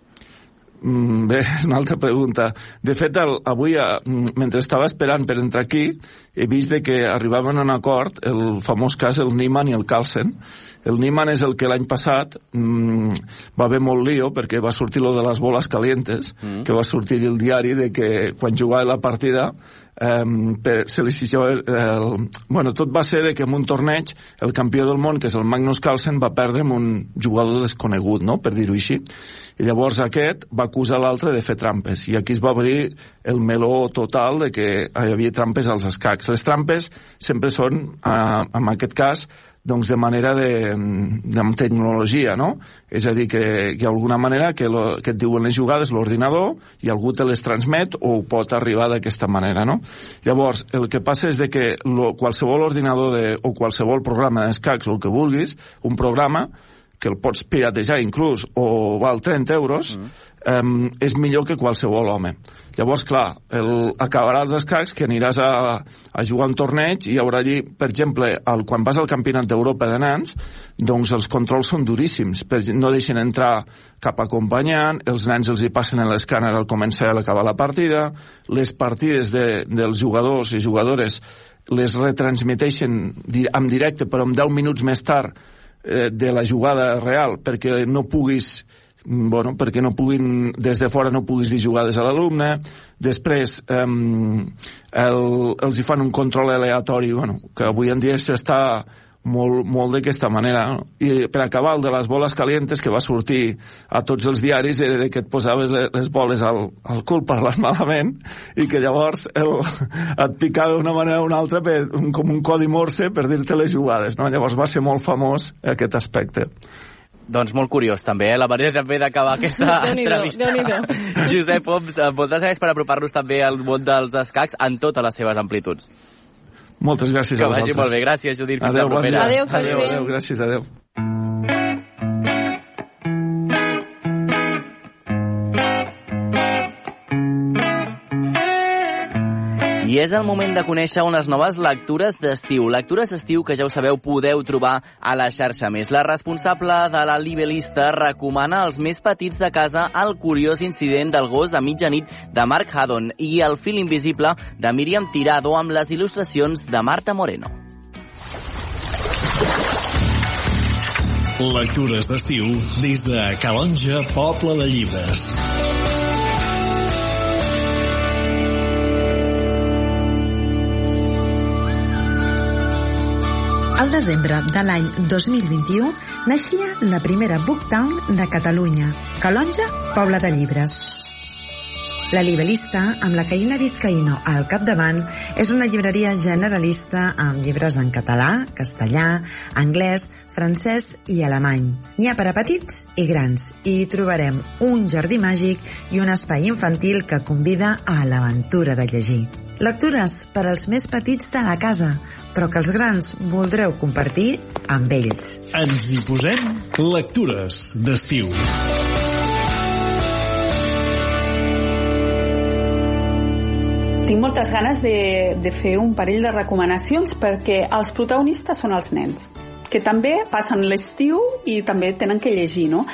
Mm, bé, és una altra pregunta. De fet, el, avui, eh, mentre estava esperant per entrar aquí, he vist de que arribaven a un acord el famós cas el Niemann i el Carlsen, el Niman és el que l'any passat mmm, va haver molt lío perquè va sortir lo de les boles calientes, mm. que va sortir el diari de que quan jugava la partida um, per, se li el, el, bueno, tot va ser de que en un torneig el campió del món, que és el Magnus Carlsen, va perdre amb un jugador desconegut, no? per dir-ho així. I llavors aquest va acusar l'altre de fer trampes. I aquí es va obrir el meló total de que hi havia trampes als escacs. Les trampes sempre són, eh, en aquest cas, doncs de manera de, de tecnologia, no? És a dir, que hi ha alguna manera que, lo, que et diuen les jugades l'ordinador i algú te les transmet o pot arribar d'aquesta manera, no? Llavors, el que passa és de que lo, qualsevol ordinador de, o qualsevol programa d'escacs o el que vulguis, un programa, que el pots piratejar inclús o val 30 euros, mm. Um, és millor que qualsevol home. Llavors, clar, el, acabarà els escacs que aniràs a, a jugar un torneig i hi haurà allí, per exemple, el, quan vas al Campionat d'Europa de nans, doncs els controls són duríssims, per, no deixen entrar cap acompanyant, els nens els hi passen en l'escàner al començar i a l'acabar la partida, les partides de, dels jugadors i jugadores les retransmiteixen en directe però en 10 minuts més tard eh, de la jugada real perquè no puguis bueno, perquè no puguin, des de fora no puguis dir jugades a l'alumne, després eh, el, els hi fan un control aleatori, bueno, que avui en dia s'està molt, molt d'aquesta manera. No? I per acabar, el de les boles calientes, que va sortir a tots els diaris, era de que et posaves les boles al, al cul per les malament i que llavors el, et picava d'una manera o una altra per, un, com un codi morse per dir-te les jugades. No? Llavors va ser molt famós aquest aspecte. Doncs molt curiós, també, eh? la manera també d'acabar aquesta [LAUGHS] entrevista. [LAUGHS] Josep Oms, moltes gràcies per apropar-nos també al món dels escacs en totes les seves amplituds. Moltes gràcies que a vosaltres. Que vagi molt bé. Gràcies, Judit. Fins adeu, la propera. Bon adéu, adéu, adéu, gràcies, adéu. I és el moment de conèixer unes noves lectures d'estiu. Lectures d'estiu que ja ho sabeu podeu trobar a la xarxa més. La responsable de la Libelista recomana als més petits de casa el curiós incident del gos a mitjanit de Mark Haddon i el fil invisible de Míriam Tirado amb les il·lustracions de Marta Moreno. Lectures d'estiu des de Calonja, Poble de Llibres. Al desembre de l'any 2021 naixia la primera Booktown de Catalunya, Calonja, Poble de Llibres. La Libelista, amb la Caïna Vizcaíno al capdavant, és una llibreria generalista amb llibres en català, castellà, anglès, francès i alemany. N'hi ha per a petits i grans i hi trobarem un jardí màgic i un espai infantil que convida a l'aventura de llegir. Lectures per als més petits de la casa, però que els grans voldreu compartir amb ells. Ens hi posem lectures d'estiu. Tinc moltes ganes de, de fer un parell de recomanacions perquè els protagonistes són els nens que també passen l'estiu i també tenen que llegir, no?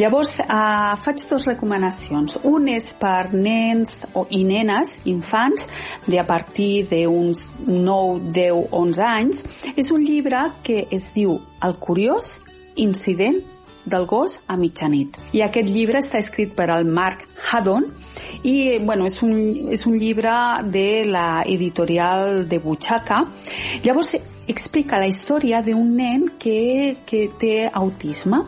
Llavors, eh, faig dues recomanacions. Un és per nens o, i nenes, infants, de a partir d'uns 9, 10, 11 anys. És un llibre que es diu El curiós incident del gos a mitjanit. I aquest llibre està escrit per el Mark Haddon i bueno, és, un, és un llibre de la editorial de Butxaca. Llavors explica la història d'un nen que, que té autisme,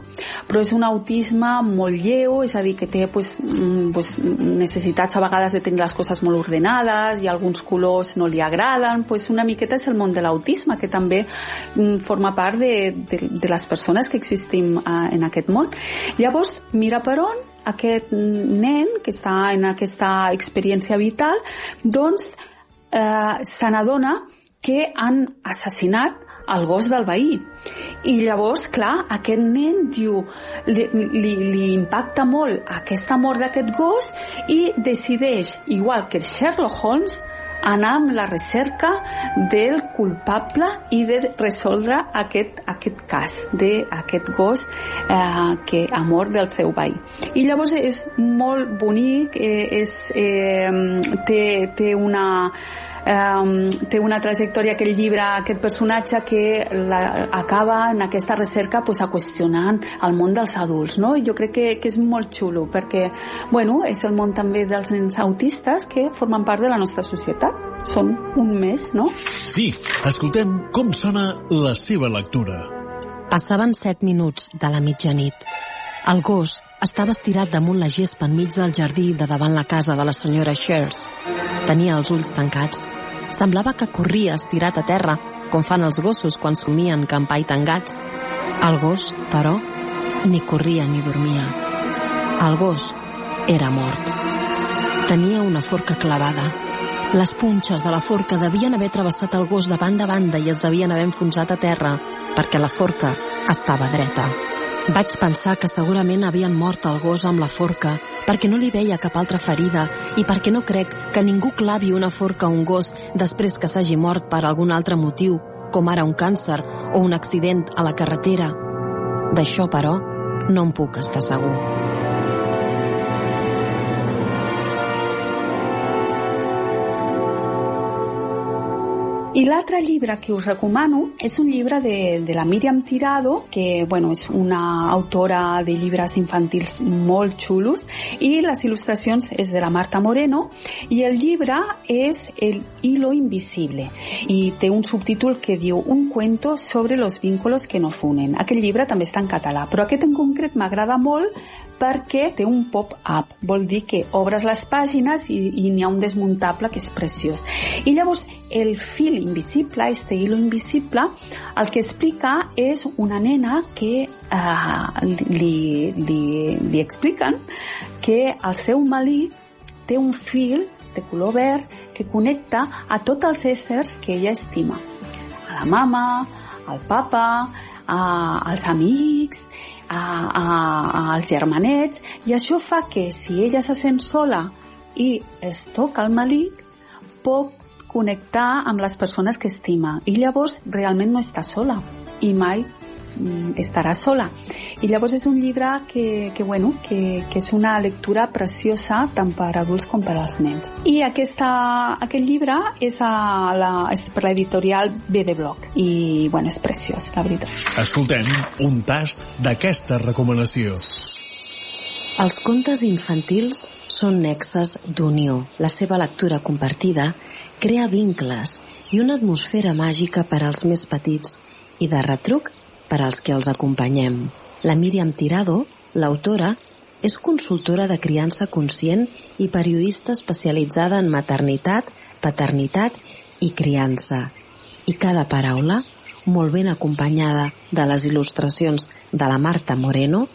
però és un autisme molt lleu, és a dir, que té pues, mm, pues, necessitats a vegades de tenir les coses molt ordenades i alguns colors no li agraden, pues una miqueta és el món de l'autisme, que també mm, forma part de, de, de les persones que existim uh, en aquest món. Llavors, mira per on aquest nen que està en aquesta experiència vital, doncs eh, se n'adona que han assassinat el gos del veí. I llavors, clar, aquest nen diu, li, li, li impacta molt aquesta mort d'aquest gos i decideix, igual que el Sherlock Holmes, anar amb la recerca del culpable i de resoldre aquest, aquest cas d'aquest gos eh, que ha mort del seu veí. I llavors és molt bonic, eh, és, eh, té, té una um, té una trajectòria aquest llibre, aquest personatge que la, acaba en aquesta recerca pues, a qüestionant el món dels adults, no? I jo crec que, que és molt xulo perquè, bueno, és el món també dels nens autistes que formen part de la nostra societat. Són un més, no? Sí, escoltem com sona la seva lectura. Passaven set minuts de la mitjanit. El gos estava estirat damunt la gespa enmig del jardí de davant la casa de la senyora Shears. Tenia els ulls tancats. Semblava que corria estirat a terra, com fan els gossos quan somien campar i tangats. El gos, però, ni corria ni dormia. El gos era mort. Tenia una forca clavada. Les punxes de la forca devien haver travessat el gos de banda a banda i es devien haver enfonsat a terra perquè la forca estava dreta. Vaig pensar que segurament havien mort el gos amb la forca, perquè no li veia cap altra ferida i perquè no crec que ningú clavi una forca a un gos després que s'hagi mort per algun altre motiu, com ara un càncer o un accident a la carretera. D'això, però, no em puc estar segur. I l'altre llibre que us recomano és un llibre de, de la Míriam Tirado, que bueno, és una autora de llibres infantils molt xulos, i les il·lustracions és de la Marta Moreno, i el llibre és El hilo invisible, i té un subtítol que diu Un cuento sobre los vínculos que nos unen. Aquest llibre també està en català, però aquest en concret m'agrada molt perquè té un pop-up. Vol dir que obres les pàgines i, i n'hi ha un desmuntable que és preciós. I llavors el fil invisible, este hilo invisible, el que explica és una nena que eh, li, li, li expliquen que el seu malit té un fil de color verd que connecta a tots els éssers que ella estima. A la mama, al papa, a, als amics, a, a, als germanets, i això fa que si ella se sent sola i es toca el malic, connectar amb les persones que estima i llavors realment no està sola i mai mm, estarà sola. I llavors és un llibre que, que, bueno, que, que és una lectura preciosa tant per adults com per als nens. I aquesta, aquest llibre és, a la, és per l'editorial B de Bloc i bueno, és preciós, la veritat. Escoltem un tast d'aquesta recomanació. Els contes infantils són nexes d'unió. La seva lectura compartida crea vincles i una atmosfera màgica per als més petits i de retruc per als que els acompanyem. La Míriam Tirado, l'autora, és consultora de criança conscient i periodista especialitzada en maternitat, paternitat i criança. I cada paraula, molt ben acompanyada de les il·lustracions de la Marta Moreno,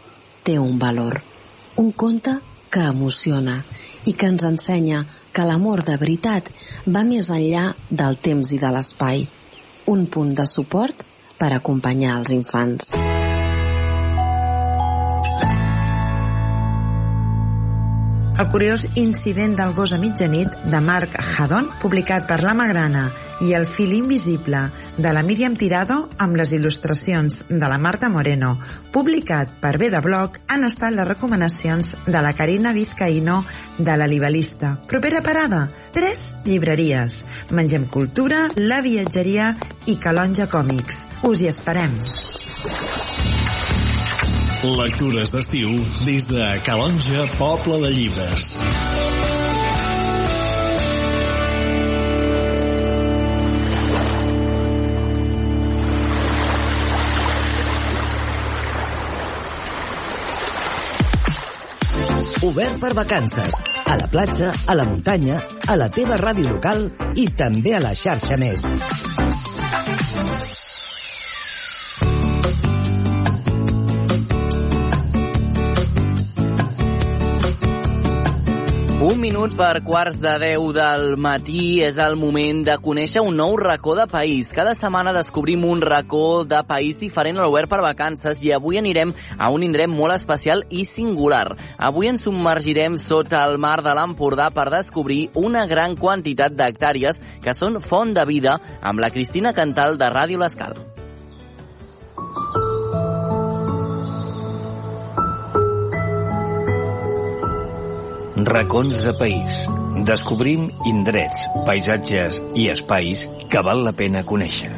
té un valor. Un conte que emociona i que ens ensenya que l'amor de veritat va més enllà del temps i de l'espai. Un punt de suport per acompanyar els infants. El curiós incident del gos a mitjanit de Marc Hadon, publicat per La Magrana, i El fil invisible de la Míriam Tirado amb les il·lustracions de la Marta Moreno, publicat per B de Bloc, han estat les recomanacions de la Carina Vizcaíno de la Libalista. Propera parada, tres llibreries. Mengem Cultura, La Viatgeria i Calonja Còmics. Us hi esperem. Lectures d'estiu des de Calonja, Poble de Llibres. Obert per vacances. A la platja, a la muntanya, a la teva ràdio local i també a la xarxa més. Minut per quarts de deu del matí és el moment de conèixer un nou racó de país. Cada setmana descobrim un racó de país diferent a l'Obert per Vacances i avui anirem a un indret molt especial i singular. Avui ens submergirem sota el mar de l'Empordà per descobrir una gran quantitat d'hectàrees que són font de vida amb la Cristina Cantal de Ràdio L'Escal. Racons de país. Descobrim indrets, paisatges i espais que val la pena conèixer.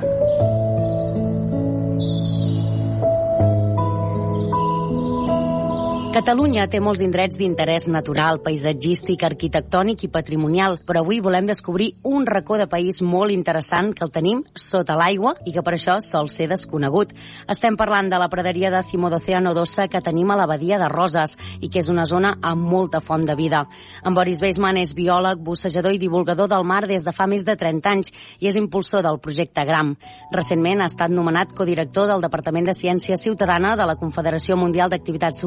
Catalunya té molts indrets d'interès natural, paisatgístic, arquitectònic i patrimonial, però avui volem descobrir un racó de país molt interessant que el tenim sota l'aigua i que per això sol ser desconegut. Estem parlant de la praderia de Cimo d'Oceano Dossa que tenim a la badia de Roses i que és una zona amb molta font de vida. En Boris Beisman és biòleg, bussejador i divulgador del mar des de fa més de 30 anys i és impulsor del projecte GRAM. Recentment ha estat nomenat codirector del Departament de Ciència Ciutadana de la Confederació Mundial d'Activitats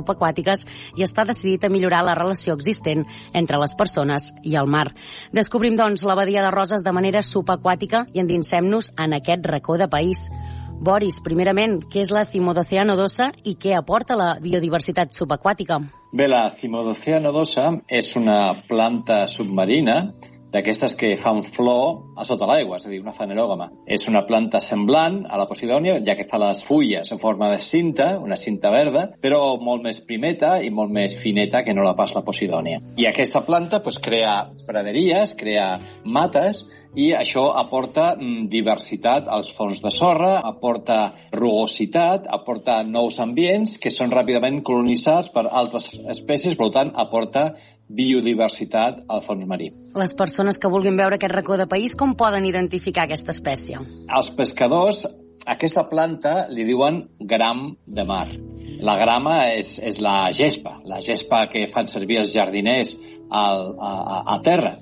Subaqüàtiques i està decidit a millorar la relació existent entre les persones i el mar. Descobrim, doncs, la badia de Roses de manera subaquàtica i endinsem-nos en aquest racó de país. Boris, primerament, què és la Cimodocea nodosa i què aporta la biodiversitat subaquàtica? Bé, la Cimodocea nodosa és una planta submarina d'aquestes que fan flor a sota l'aigua, és a dir, una fanerògama. És una planta semblant a la posidònia, ja que fa les fulles en forma de cinta, una cinta verda, però molt més primeta i molt més fineta que no la pas la posidònia. I aquesta planta pues, crea praderies, crea mates, i això aporta mm, diversitat als fons de sorra, aporta rugositat, aporta nous ambients que són ràpidament colonitzats per altres espècies, per tant, aporta biodiversitat al fons marí. Les persones que vulguin veure aquest racó de país, com poden identificar aquesta espècie? Els pescadors, aquesta planta li diuen gram de mar. La grama és, és la gespa, la gespa que fan servir els jardiners al, a, a terra.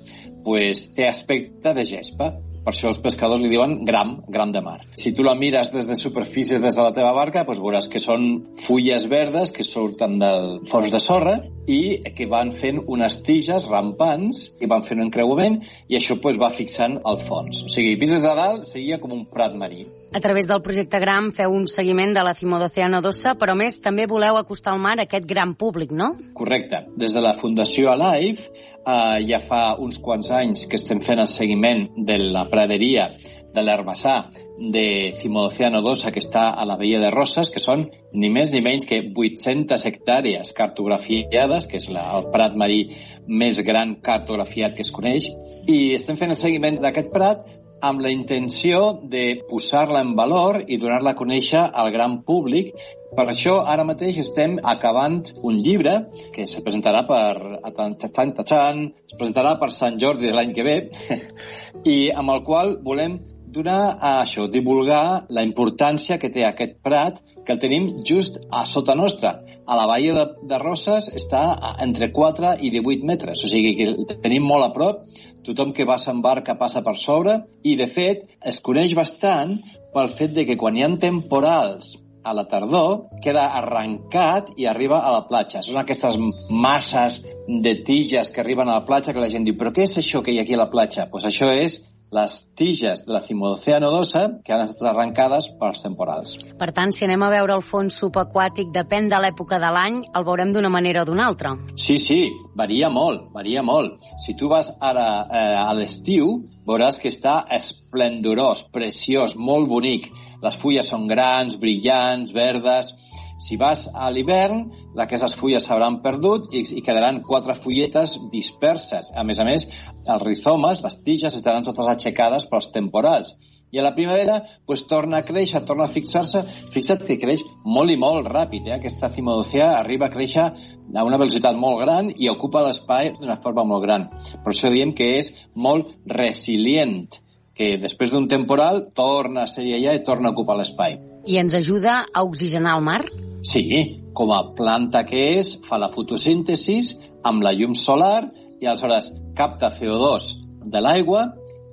pues té aspecte de gespa. Per això els pescadors li diuen gram, gram de mar. Si tu la mires des de superfície, des de la teva barca, doncs veuràs que són fulles verdes que surten del fons de sorra i que van fent unes tiges rampants i van fent un creuament i això doncs, va fixant el fons. O sigui, vist des de dalt, seria com un prat marí. A través del projecte GRAM feu un seguiment de la Cimodocea Dossa, però a més també voleu acostar al mar aquest gran públic, no? Correcte. Des de la Fundació Alive eh, ja fa uns quants anys que estem fent el seguiment de la praderia de l'herbassar de Cimodocea nodosa que està a la Veia de Roses, que són ni més ni menys que 800 hectàrees cartografiades, que és la, el prat marí més gran cartografiat que es coneix, i estem fent el seguiment d'aquest prat amb la intenció de posar-la en valor i donar-la a conèixer al gran públic. Per això, ara mateix estem acabant un llibre que se presentarà per Tachan, es presentarà per Sant Jordi l'any que ve, [LAUGHS] i amb el qual volem donar a això, divulgar la importància que té aquest prat que el tenim just a sota nostra. A la Baia de, de Roses està entre 4 i 18 metres, o sigui que el tenim molt a prop, tothom que va en barca passa per sobre, i de fet es coneix bastant pel fet de que quan hi ha temporals a la tardor queda arrencat i arriba a la platja. Són aquestes masses de tiges que arriben a la platja que la gent diu però què és això que hi ha aquí a la platja? Doncs pues això és les tiges de la Cimodocea nodosa que han estat arrencades pels temporals. Per tant, si anem a veure el fons subaquàtic, depèn de l'època de l'any, el veurem d'una manera o d'una altra. Sí, sí, varia molt, varia molt. Si tu vas ara eh, a l'estiu, veuràs que està esplendorós, preciós, molt bonic. Les fulles són grans, brillants, verdes... Si vas a l'hivern, aquestes fulles s'hauran perdut i, i quedaran quatre fulletes disperses. A més a més, els rizomes, les tiges, estaran totes aixecades pels temporals. I a la primavera pues, torna a créixer, torna a fixar-se. Fixa't que creix molt i molt ràpid. Eh? Aquesta cimodocea arriba a créixer a una velocitat molt gran i ocupa l'espai d'una forma molt gran. Per això diem que és molt resilient, que després d'un temporal torna a ser allà i torna a ocupar l'espai. I ens ajuda a oxigenar el mar? Sí, com a planta que és, fa la fotosíntesis amb la llum solar i aleshores capta CO2 de l'aigua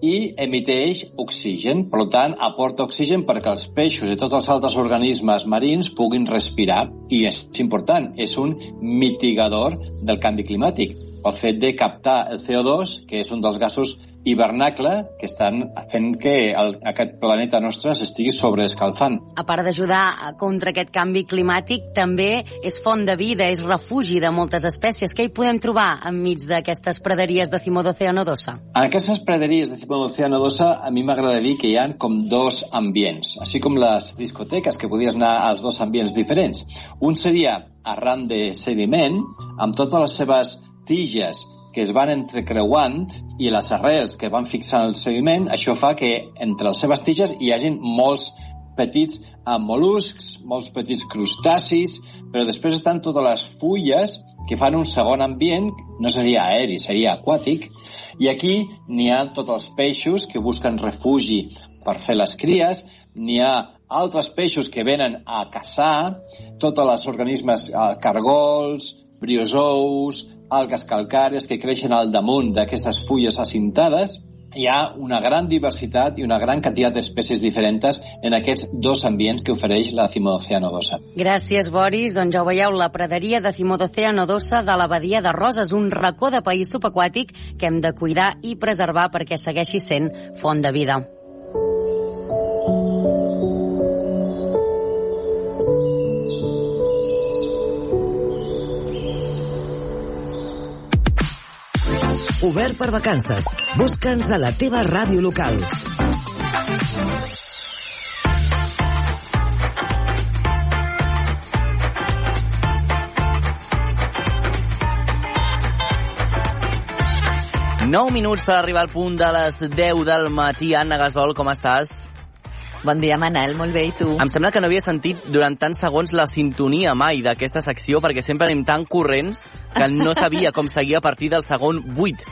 i emiteix oxigen. Per tant, aporta oxigen perquè els peixos i tots els altres organismes marins puguin respirar. I és important, és un mitigador del canvi climàtic. El fet de captar el CO2, que és un dels gasos hivernacle que estan fent que el, aquest planeta nostre s'estigui sobreescalfant. A part d'ajudar contra aquest canvi climàtic, també és font de vida, és refugi de moltes espècies. Què hi podem trobar enmig d'aquestes praderies de Cimodocea nodosa? En aquestes praderies de Cimodocea nodosa a mi m'agrada dir que hi ha com dos ambients, així com les discoteques, que podies anar als dos ambients diferents. Un seria arran de sediment, amb totes les seves tiges que es van entrecreuant i les arrels que van fixant el sediment, això fa que entre les seves tiges hi hagin molts petits mol·luscs, molts petits crustacis, però després estan totes les fulles que fan un segon ambient, no seria aeri, seria aquàtic, i aquí n'hi ha tots els peixos que busquen refugi per fer les cries, n'hi ha altres peixos que venen a caçar, tots els organismes, eh, cargols, briozous, algues calcàries que creixen al damunt d'aquestes fulles acintades, hi ha una gran diversitat i una gran quantitat d'espècies diferents en aquests dos ambients que ofereix la Cimodocea nodosa. Gràcies, Boris. Doncs ja ho veieu, la praderia de Cimodocea nodosa de la Badia de Roses, un racó de país subaquàtic que hem de cuidar i preservar perquè segueixi sent font de vida. Obert per vacances. Busca'ns a la teva ràdio local. Nou minuts per arribar al punt de les 10 del matí. Anna Gasol, com estàs? Bon dia, Manel, molt bé, i tu? Em sembla que no havia sentit durant tants segons la sintonia mai d'aquesta secció, perquè sempre anem tan corrents que no sabia com seguir a partir del segon 8.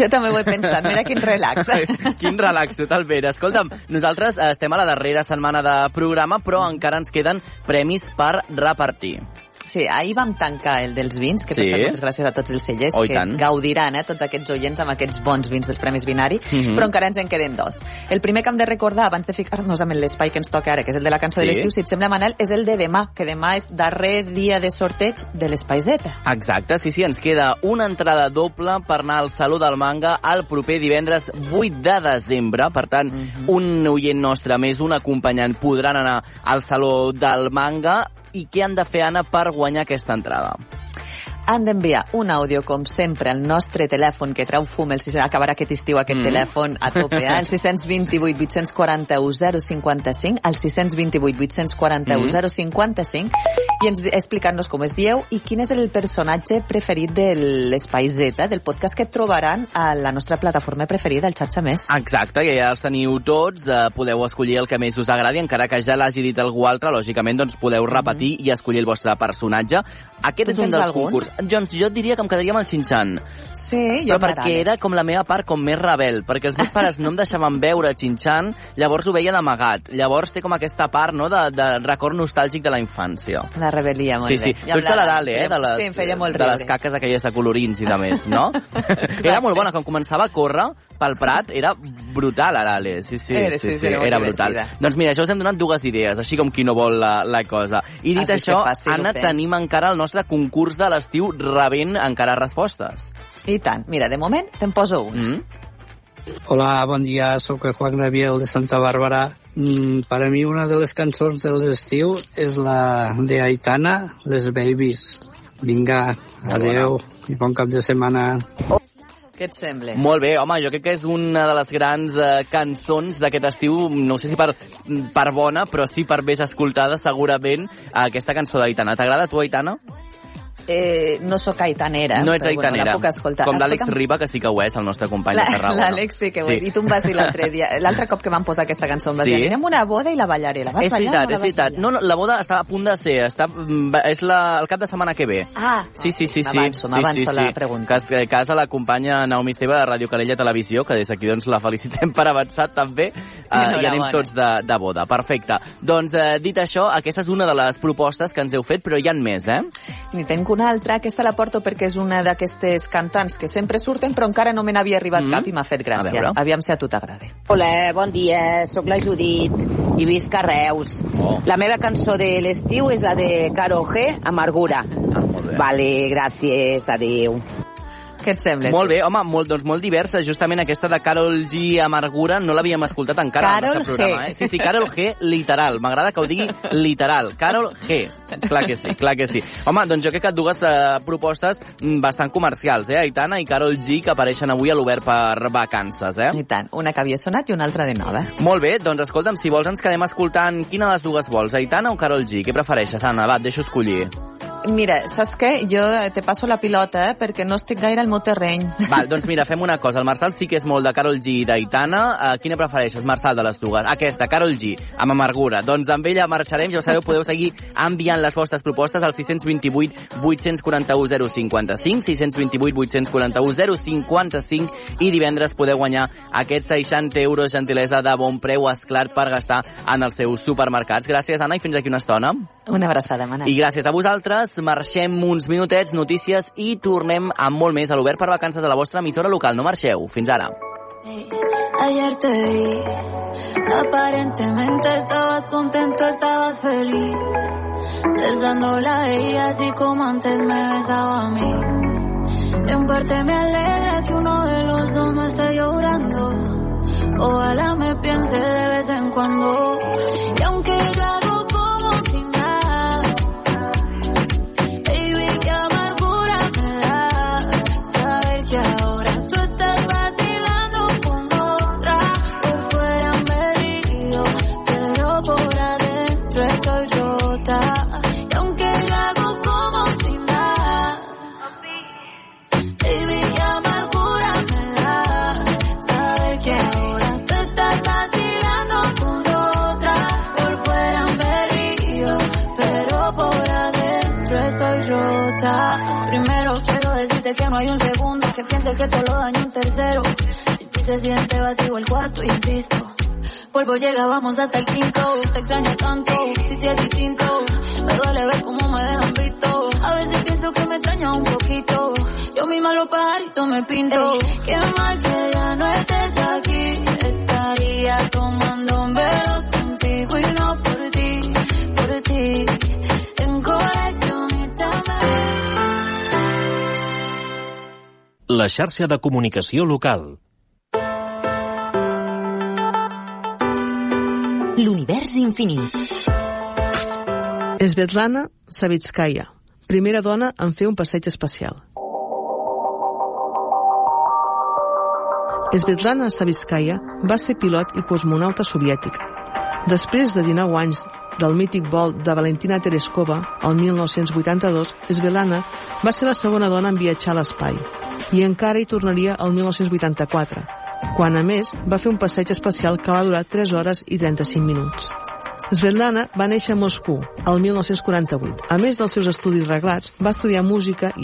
Jo també ho he pensat, mira quin relax. [LAUGHS] Quin relax, totalment. Escolta'm, nosaltres estem a la darrera setmana de programa, però encara ens queden premis per repartir. Sí, ahir vam tancar el dels vins, que per Sí. cert, moltes gràcies a tots els cellers Oh, que tant. gaudiran, eh, tots aquests oients amb aquests bons vins dels Premis Binari, Mhm. però encara ens en queden dos. El primer que hem de recordar, abans de ficar-nos amb l'espai que ens toca ara, que és el de la cançó Sí. de l'estiu, si et sembla, Manel, és el de demà, que demà és darrer dia de sorteig de l'Espai Z. Exacte, sí, sí, ens queda una entrada doble per anar al Saló del Manga el proper divendres 8 de desembre. Per tant, un oient nostre més, un acompanyant, podran anar al Saló del Manga. I què han de fer, Anna, per guanyar aquesta entrada? Han d'enviar un àudio, com sempre, al nostre telèfon que treu fum, el 6... acabarà aquest estiu aquest Mm. telèfon a tope, eh? el 628 841 055, el 628 841 055, i ens explicant-nos com es dieu i quin és el personatge preferit de l'Espai Z, del podcast que trobaran a la nostra plataforma preferida, el Xarxa Més. Exacte, que ja els teniu tots, eh, podeu escollir el que més us agradi, encara que ja l'hagi dit algú altre, lògicament doncs podeu repetir mm -hmm. i escollir el vostre personatge. Aquest és un dels algun? concurs. Doncs jo et diria que em quedaria amb el Xinxan. Sí, Però perquè era com la meva part com més rebel, perquè els meus pares no em deixaven veure Xinxan, llavors ho veia d'amagat. Llavors té com aquesta part no, de, de record nostàlgic de la infància. La rebel·lia, molt Sí, bé. sí. I Tu ets de la- l'Arale, eh? De les, Sí, em feia molt de riure. les caques aquelles de colorins i de més, no? [LAUGHS] era molt bona, quan començava a córrer pel Prat, era brutal, l'Arale. Sí, sí, Era- sí, sí, sí, sí, era era brutal. divertida. Doncs mira, això us hem donat dues idees, així com qui no vol la, la cosa. I dit Has això, fàcil Anna, fem? tenim encara el nostre concurs de l'estiu rebent encara respostes. I tant. Mira, de moment te'n poso un. Mm? Hola, bon dia, sóc el Juan Gabriel de Santa Bàrbara. Mm, per a mi una de les cançons de l'estiu és la de Aitana, Les Babies. Vinga, adeu i bon cap de setmana. Què et sembla? Molt bé, home, jo crec que és una de les grans eh, cançons d'aquest estiu, no sé si per, per bona, però sí per més escoltada, segurament, aquesta cançó d'Aitana. T'agrada tu, Aitana? Eh, no sóc aitanera, No ets però bueno, aitanera. la puc escoltar. Com l'Àlex Escolta'm, Riba, que sí que ho és, el nostre company la- de Tarragona. L'Àlex sí que ho és. I tu em vas dir l'altre [LAUGHS] dia, l'altre cop que vam posar aquesta cançó, em vas Sí? dir, anirem una boda i la ballaré. La vas És ballar veritat, la és vas veritat. No, no, la boda està a punt de ser, està, mm, és la, el cap de setmana que ve. Ah, Sí, sí, sí, sí. M'avanço, sí, m'avanço sí, la sí. pregunta. Que, que casa l'acompanya Naomi Esteve de Ràdio Calella Televisió, que des d'aquí doncs, la felicitem per avançat també, uh, i anem tots de, de boda. Perfecte. Doncs, eh, dit això, aquesta és una de les propostes que ens heu fet, però hi han més, eh? N'hi tenc una altra, aquesta la porto perquè és una d'aquestes cantants que sempre surten, però encara no me n'havia arribat Mm. cap i m'ha fet gràcia. veure. Aviam si a tu t'agrada. Hola, bon dia, sóc la Judit i visc a Reus. Oh. La meva cançó de l'estiu és la de Caro G, Amargura. Ah, molt bé. Vale, gràcies, adeu. Què et sembla? Molt bé, home, molt, doncs molt diversa. Justament aquesta de Carol G. Amargura no l'havíem escoltat encara Carol nostre programa. G. Eh? Sí, sí, Carol G. literal. M'agrada que ho digui literal. Carol G. Clar que sí, clar que sí. Home, doncs jo crec que dues eh, propostes mm, bastant comercials, eh? Aitana i Carol G. que apareixen avui a l'Obert per vacances, eh? I tant, una que havia sonat i una altra de nova. Molt bé, doncs escolta'm, si vols ens quedem escoltant quina de les dues vols, Aitana o Carol G? Què prefereixes, Anna? Va, et deixo escollir. Mira, saps què? Jo te passo la pilota, eh? perquè no estic gaire al meu terreny. [LAUGHS] Val, doncs mira, fem una cosa. El Marçal sí que és molt de Carol G i d'Aitana. Uh, quina prefereixes, Marçal, de les dues? Aquesta, Carol G, amb amargura. Doncs amb ella marxarem. Ja ho sabeu, podeu seguir enviant les vostres propostes al 628 841 055, 628 841 055 i divendres podeu guanyar aquests 60 euros gentilesa de bon preu esclar per gastar en els seus supermercats. Gràcies, Anna, i fins aquí una estona. Una abraçada, Manel. I gràcies a vosaltres, marxem uns minutets, notícies i tornem amb molt més a l'Obert per Vacances a la vostra emissora local. No marxeu. Fins ara. Ayer te vi, aparentemente estabas contento, estabas feliz, besándola a ella así como antes me besaba a mí. En parte me alegra que uno de los dos no esté llorando, ojalá me piense de vez en cuando, y aunque yo hay un segundo que piense que todo lo daño un tercero. Si ti se siente vacío el cuarto, insisto. Polvo llega, vamos hasta el quinto. Te extraño tanto, si te es distinto. Me duele ver cómo me dejan visto. A veces pienso que me extraña un poquito. Yo misma los pajaritos me pinto. Qué mal que ya no estés aquí. Estaría tomando un velo La xarxa de comunicació local. L'univers infinit. Svetlana Savitskaya, primera dona en fer un passeig espacial. Svetlana Savitskaya va ser pilot i cosmonauta soviètica. Després de 19 anys del mític vol de Valentina Tereskova el 1982, Svetlana va ser la segona dona en viatjar a l'espai i encara hi tornaria el 1984, quan a més va fer un passeig espacial que va durar 3 hores i 35 minuts. Svetlana va néixer a Moscou el 1948. A més dels seus estudis reglats, va estudiar música i